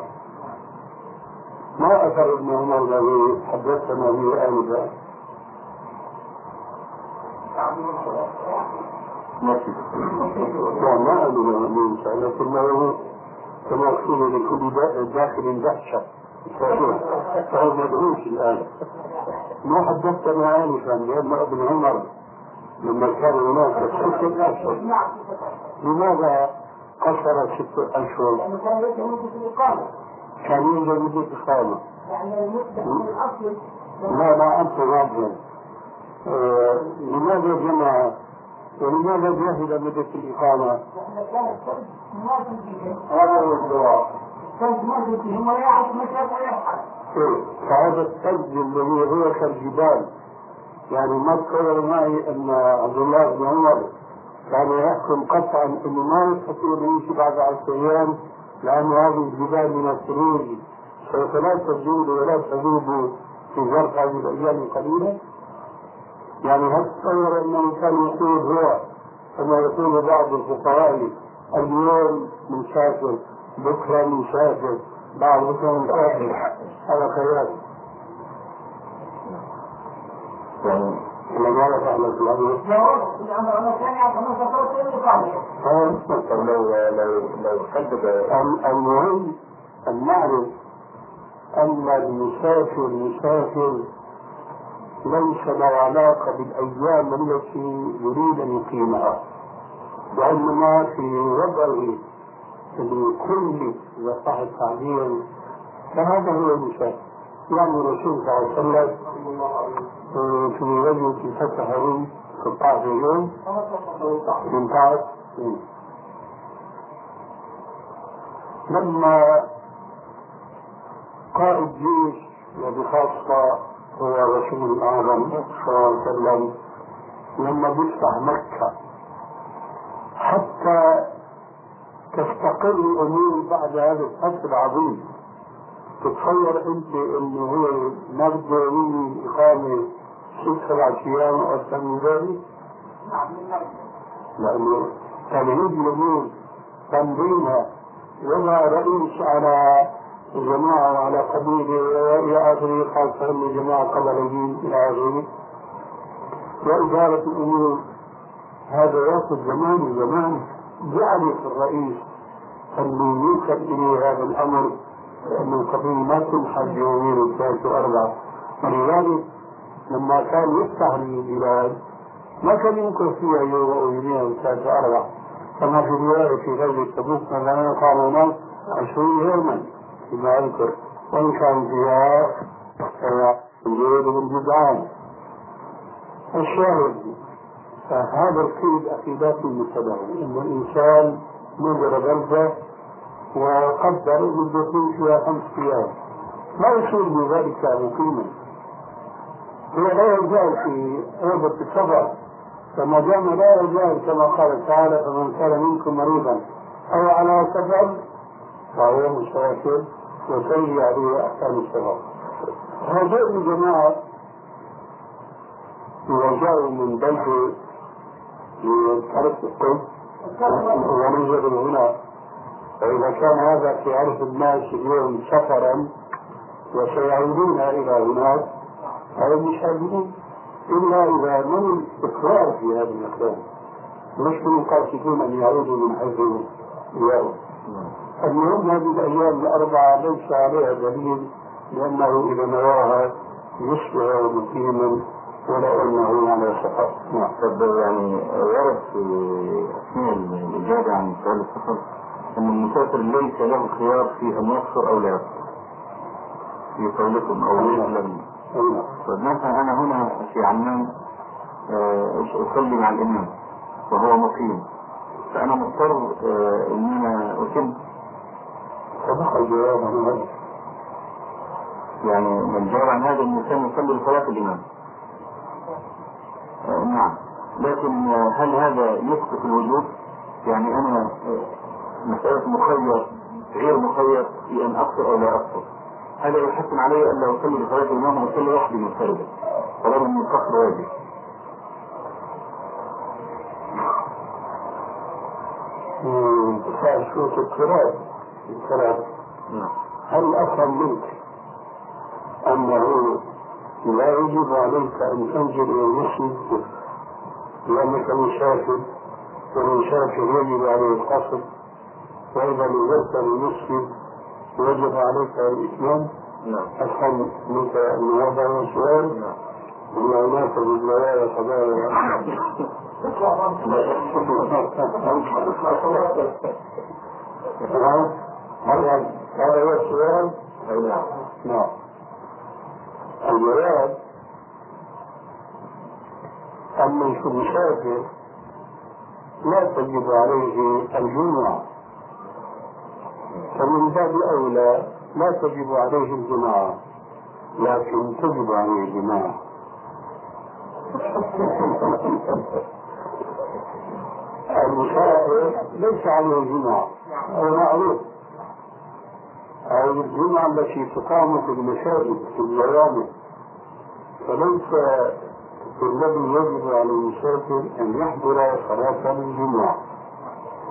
ما أثر ابن عمر الذي حدثنا به آنفا وما أدري من لكنه كما قيل لكل داخل دهشة فهو مدهوش الآن. ما حدثنا آنفا لأن ابن عمر لما كان هناك ستة أشهر. لماذا قصر ستة أشهر؟ كان مدة الإقامة كان يوجد مدة إقامة يعني المدة من الأصل لا لا أنت راجل. آه، لماذا جمع ولماذا جهل مدة الإقامة؟ هذا هو الجواب ولا يعرف فهذا الثلج الذي هو كالجبال. يعني ما تصور معي أن عبد الله بن عمر كان يحكم قطعا أنه ما يستطيع أن يمشي بعد عشر أيام لأن هذه الجبال من الثلوج سوف لا تزول ولا تذوب في ظرف هذه الأيام القليلة. يعني هل تصور أنه كان يقول هو كما يقول بعض الفقهاء اليوم مسافر بكرة مسافر بعد بكرة مسافر هذا خيال في لو لو لو المهم أن نعرف أن المسافر مسافر ليس له علاقة بالأيام التي يريد أن يقيمها وإنما في وضعه الكلي إذا صح التعبير فهذا هو المسافر يعني الرسول صلى الله عليه وسلم في غزوة فتح الروم 16 يوم 18 لما قائد جيش وبخاصة هو رسول الأعظم صلى الله عليه وسلم لما بيفتح مكة. حتى تستقر الأمور بعد هذا الفتح العظيم. تتصور أنت إنه هو نبدأ من إقامة ست سبع أيام أو أكثر من ذلك؟ لأنه تمهيد الأمور تنظيمها وضع رئيس على جماعة وعلى قبيلة وإلى آخره خاصة من جماعة قبليين إلى آخره. وإدارة الأمور هذا يأخذ زمان وزمان جعل الرئيس اللي يوصل إليه هذا الأمر من قبيل ما تنحل يومين وثلاث وأربعة. ولذلك لما كان يفتح البلاد ما كان يمكن فيها يوم أو يومين أو ثلاث وأربعة كما في رواية في غزوة تبوك مثلا هناك عشرين يوما. فيما أذكر وإن كان فيها الجود والجدعان الشاهد فهذا القيد أكيدات المتبع أن الإنسان نظر بلده وقدر بده يكون فيها خمس أيام. ما يصير بذلك مقيما. هو لا يزال في رغبة السفر. فما دام لا يزال كما قال تعالى فمن كان منكم مريضا أو على سفر فهو مسافر وسيء عليه أحكام السفر هؤلاء الجماعة إذا جاءوا من بلد لطرف الطب. ونزلوا هنا. فإذا كان هذا في عرف الناس اليوم سفرا وسيعودون إلى هناك فهم مشاهدين إلا إذا من الإقرار في هذا المكان مش من قاصدون أن يعودوا من حيث اليوم المهم هذه الأيام الأربعة ليس عليها دليل لأنه إذا نواها يصبح مقيما ولا أنه على سفر نعم. طب يعني ورد في أثناء الإجابة عن سؤال السفر أن المسافر ليس له خيار في أن يقصر أو لا. يقصر في قولكم أو يسلم طيب مثلا أنا هنا في عمان آه، أصلي مع الإمام وهو مقيم. فأنا مضطر آه، إن أنا أتم صدق الجواب عن هذا. يعني من جاب عن هذا الإنسان يصلي لصلاة الإمام آه، نعم. لكن آه، هل هذا يسقط الوجوب؟ يعني أنا آه، مسألة مخير غير مخير في أن أقصر أو لا أقصر هذا يحتم علي ألا أصلي لصلاة الإمام وأصلي وحدي منفردا طالما أن القصر واجب. شروط التراب التراب نعم. هل أفهم منك أنه لا يجب عليك أن تنزل إلى المسجد لأنك مسافر والمسافر يجب عليه القصر وإذا نزلت للمسجد وجب عليك الإتمام؟ نعم. أفهم منك أن هذا هو السؤال؟ نعم. أن هناك بالبلايا قضايا نعم هذا هذا هو السؤال أي نعم نعم الجواب أن المسافر لا تجب عليه الجمعة. فمن باب أولى لا تجب عليه الجماعة لكن تجب عليه الجماعة. المسافر ليس عليه الجمعة هذا معروف. أو الجمعة التي تقام في المساجد في الجوامع فليس الذي يجب على المسافر أن يحضر صلاة الجمعة.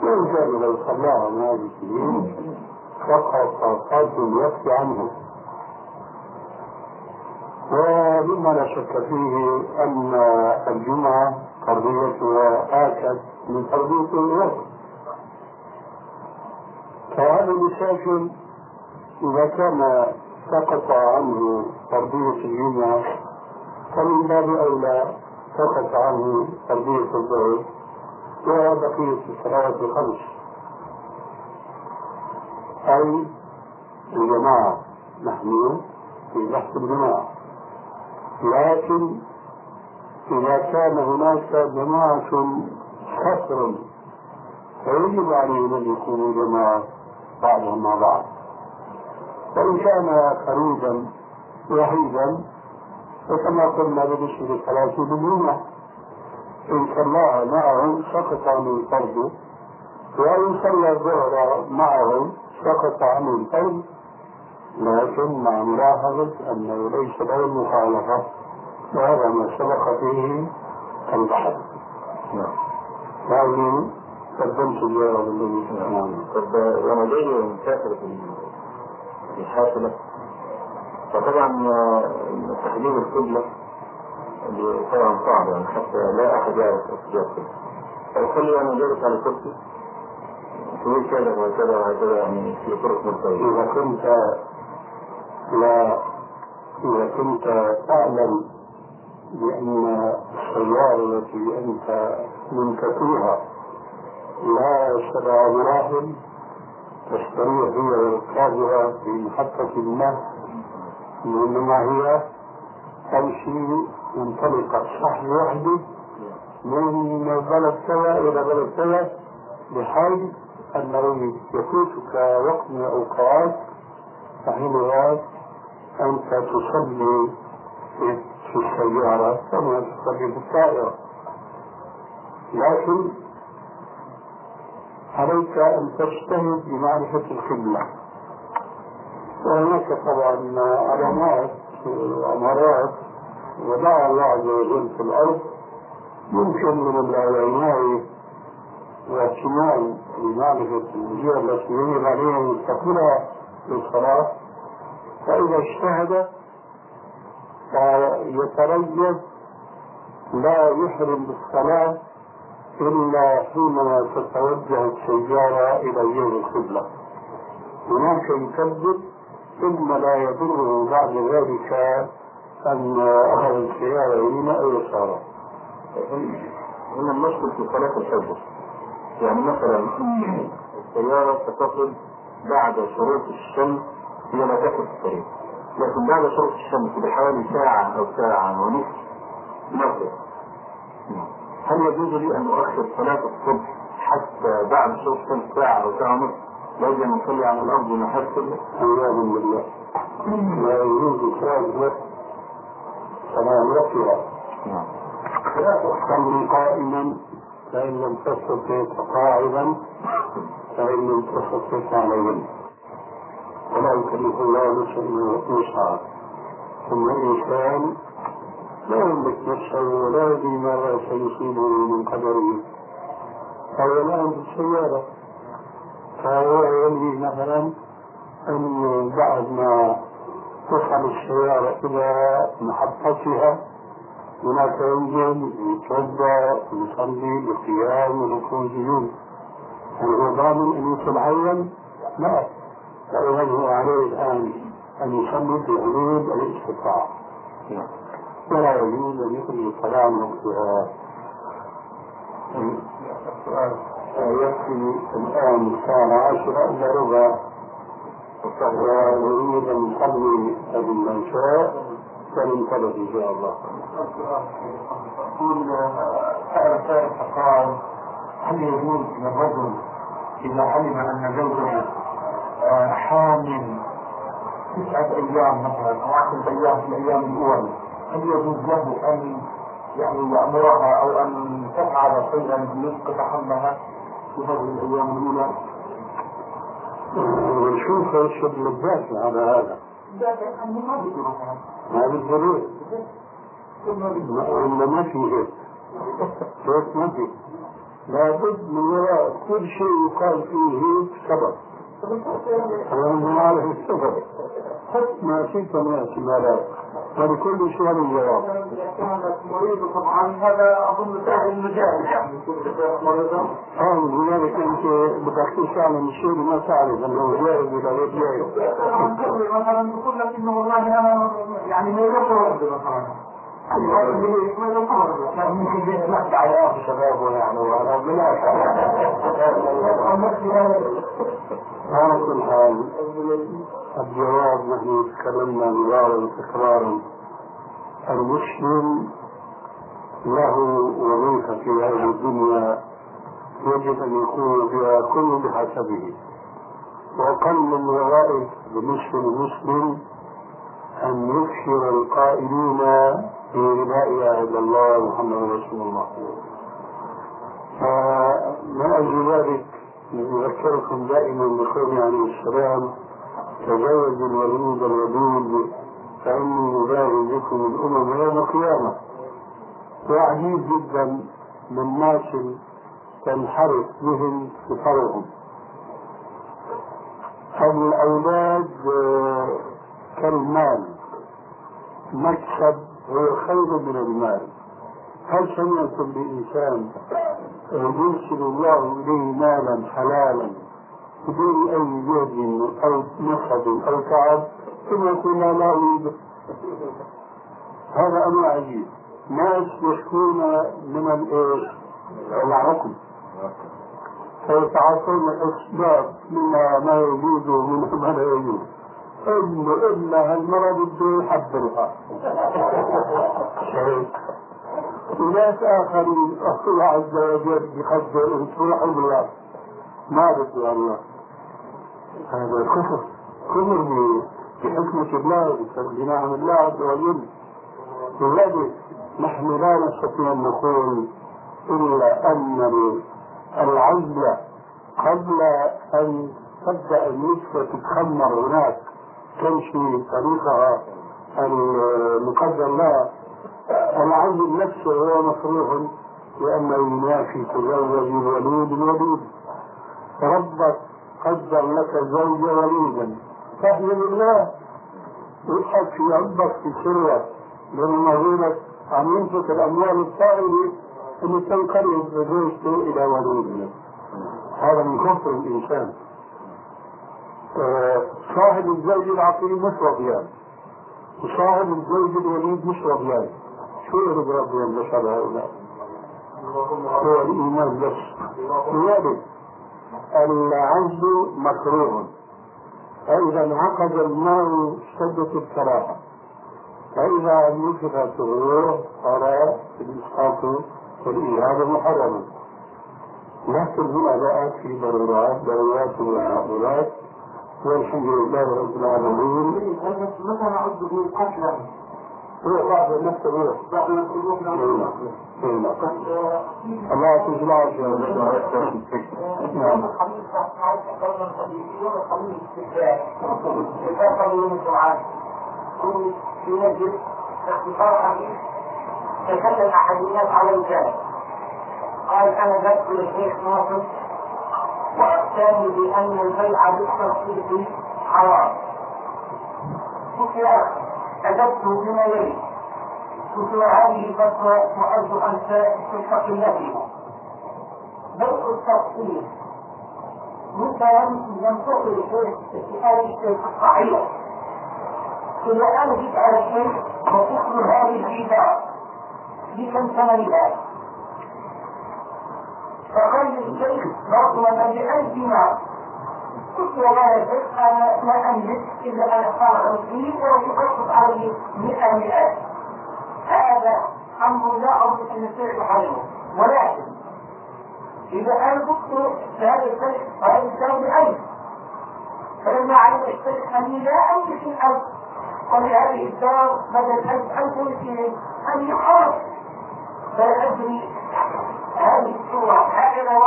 وإن كان لو صلاها مع المسلمين فقط أوقات يكفي عنه. ومما لا شك فيه أن الجمعة فرضيتها آكد من فرضية الوقت. فهذا المسافر إذا كان سقط عنه فرضية الجمعة فمن باب أولى سقط عنه فرضية الظهر وبقية الصلوات الخمس. أي الجماعة نحن في بحث الجماعة. لكن إذا كان هناك جماعة حصر فيجب عليهم أن يكونوا جماعة بعضهم مع بعض. وإن كان فريدا وحيدا فكما قلنا بالنسبة للثلاثين بالمئة إن صلى معهم سقط عنه الفرد وإن صلى الظهر معهم سقط عنه الفرد لكن مع ملاحظة أنه ليس له المخالفة وهذا ما سبق فيه البحث نعم هذه قدمت الجواب الذي نعم طب جاي مسافر في في حافلة فطبعا آه، تحديد القبلة طبعا صعب يعني حتى لا أحد يعرف القبلة فيخلي أنا جالس على كرسي تقول كذا وكذا وهكذا يعني في طرق مختلفة إذا كنت لا إذا كنت تعلم بأن السيارة التي أنت منك فيها لا سبع مراحل تستريح هي وركابها في محطة ما. وإنما هي تمشي منطلقة صح وحده من بلد كذا إلى بلد كذا بحيث أنه يفوتك وقت من الأوقات. فحينها أنت تصلي في السيارة كما تصلي في الطائرة لكن عليك أن تجتهد بمعرفة القبلة. وهناك طبعا علامات وأمارات وضع الله عز وجل في الأرض يمكن من العناية واهتمام بمعرفة الجهة التي يجب عليها أن يستقبلها للصلاة فإذا اجتهد فيتريث لا يحرم بالصلاة إلا حينما تتوجه السيارة إلى جهة القبلة. هناك يكبر ثم لا يضره بعد ذلك أن أخذ السيارة يمين أو يسارا هنا المشكل في صلاة الفجر يعني مثلا السيارة ستصل بعد شروق الشمس هي لا تأخذ الطريق لكن بعد شروق الشمس بحوالي ساعة أو ساعة ونصف نصر هل يجوز لي أن أؤخر صلاة الصبح حتى بعد شروق الشمس ساعة أو ساعة ونصف؟ لازم أن أصلي على الأرض ونحس عياذا بالله. لا يجوز إخراج نفس صلاة وقتها نعم. صلي قائما فإن لم تستطع فقاعدا فإن لم تستطع فعليا ولا يكلف الله نفسا إلا وسعها ثم الإنسان لا يملك نفسه ولا يدري ماذا سيصيبه من قدره. فهو الآن في السيارة فهو ينوي مثلا أن بعد ما تصل السيارة إلى محطتها هناك ينزل يتوضأ يصلي بقيام وركوع سجود هل هو ضامن أن يوصل عيا؟ لا. فاذا هو عليه الآن أن يصلي في حدود الاستطاعة. ولا يجوز أن يخرج الصلاه عن وقتها يكفي الان الساعة عشرة الا ربع ان نصلي قبل شاء فننطلق إن شاء الله. يقول سأل سائل فقال هل يجوز للرجل إذا علم أن زوجه آه، حامل تسعة أيام مثلا أو عشرة أيام في الأيام الأول هل يجوز له أن يعني يأمرها أو أن تفعل شيئا ليسقط حملها؟ في هذه الأيام الأولى؟ ونشوف إيش الدافع على هذا. ما بده ما ولا ما في هيك هيك ما في. لابد من وراء كل شيء يقال فيه هيك سبب. فلما نعرف السبب. حط ما شئت من احتمالات ولكل شيء جواب مريضة طبعا هذا أظن سهل المجال يعني آه لذلك انت بدك تعلم الشيء ما تعرف إنه جائز ولا غير جائز. مثلا يقول لك إنه والله أنا يعني ما يقدر. مثلا على كل حال الجواب نحن تكلمنا مرارا وتكرارا المسلم له وظيفة في هذه الدنيا يجب أن يكون فيها كل بحسبه وأقل الوظائف بالنسبة للمسلم أن يكثر القائلين لا إله إلا الله محمد رسول الله. فمن أجل ذلك؟ نذكركم دائما بقول عليه السلام تزوجوا الوليد الودود فإني مبارك بكم الأمم يوم القيامة. وعجيب جدا من ناس تنحرف بهم فطرهم الأولاد كالمال مكسب هو خير من المال. هل سمعتم بإنسان يرسل الله إليه مالا حلالا بدون أي جهد أو نصب أو تعب ثم يقول لا أريد. هذا أمر عجيب. ناس يشكون من الإيش؟ العقل. فيتعاطون الأسباب مما ما يجوز ومنه ما لا يجوز. انه إلا هالمرة بده يحبرها وناس اخرين الله عز وجل يقدر تروح الله ما بده الله هذا كفر كفر بحكمة الله بنعم الله عز وجل. لذلك نحن لا نستطيع أن نقول إلا ان العزلة قبل أن تبدأ النسبة تتخمر هناك. تمشي طريقها المقدر لها. العزل نفسه هو مصروح لأنه ينافي تزوج الوليد الوليد ربك قدر لك زوج وليدا. فاحمد الله واضحك في ربك في سرك. لأن مظلمك عم ينفق الأموال الطائلة أن تنقلب زوجته إلى وليده هذا من كفر الإنسان. صاحب الزوج العقيم مش رضيان وصاحب الزوج الوليد مش رضيان شو يرضى ربي البشر هؤلاء؟ هو الإيمان بس. لذلك العزل مكروه. فإذا انعقد الماء اشتدت الكراهة. فإذا نفخت الروح صار الإسقاط والإيهاب محرما لكن هنا بقى في ضرورات ضرورات ومحظورات والحمد لله رب العالمين. متى نعد به قتلا هو بعد نفس الروح بعد الخروج من الله تجمع نعم الخميس قولا صديقي والخميس استقبال استقبال يوم كنت في مسجد اختصار حديث تكلم احدنا على الجانب قال أنا ذكر الشيخ ناصر والثاني بأن البيع بالتصديق حرام. قلت يا أدبت بما يلي. قلت هذه الفتوى تعد أنت تلحق التي بيع التفصيل مثلا تعطي الشيخ استشهاد الشيخ الصحيح إذا الآن جيت على الشيخ وتخبر هذه البيبان بكم ثمنها؟ فقال للشيخ رغما بألف دينار قلت والله يا شيخ أنا ما أملك إلا ان اختار خمسين ويخفف علي 100 مئات هذا أمر لا اظن أن الشيخ يحرمه ولكن إذا أنا قلت لهذا الشيخ هذا الشيخ بألف فلما علم الشيخ أني لا أملك الالف ولهذه الدار بدل ألف ألف واثنين أن فلا أدري هذه الصورة. هكذا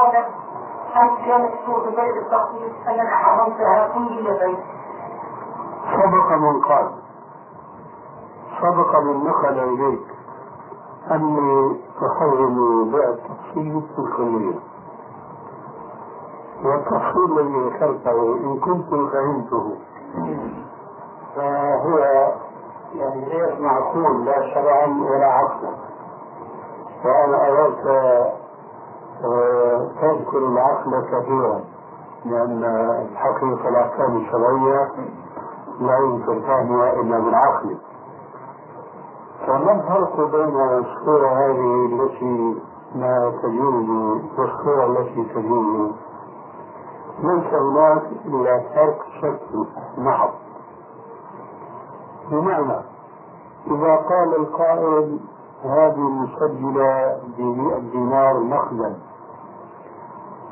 غير التخصيص أنك حرمتها سبق من قال سبق من نقل إليك أني أحرم بيع التفصيل في الكلية والتفصيل الذي ذكرته إن كنت فهمته. فهو يعني غير معقول لا شرعا ولا عقلا. وأنا أردت تذكر العقل كثيرا لأن الحقيقة الأحكام الشرعية لا يمكن فهمها إلا بالعقل. فما الفرق بين الصورة هذه التي لا تجوز والصورة التي تجوز؟ ليس هناك إلا فرق شكل محض بمعنى إذا قال القائل هذه مسجلة بمئة دينار مخزن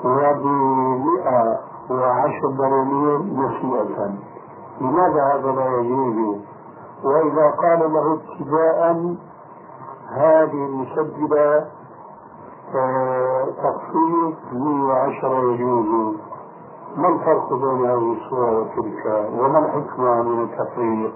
وبمئة وعشر دنانير نسيئة لماذا هذا لا يجوز؟ وإذا قال له ابتداء هذه المسجلة آه، تخفيض 110 يجوز. ما الفرق بين هذه الصورة وتلك؟ وما الحكمة من التفريق؟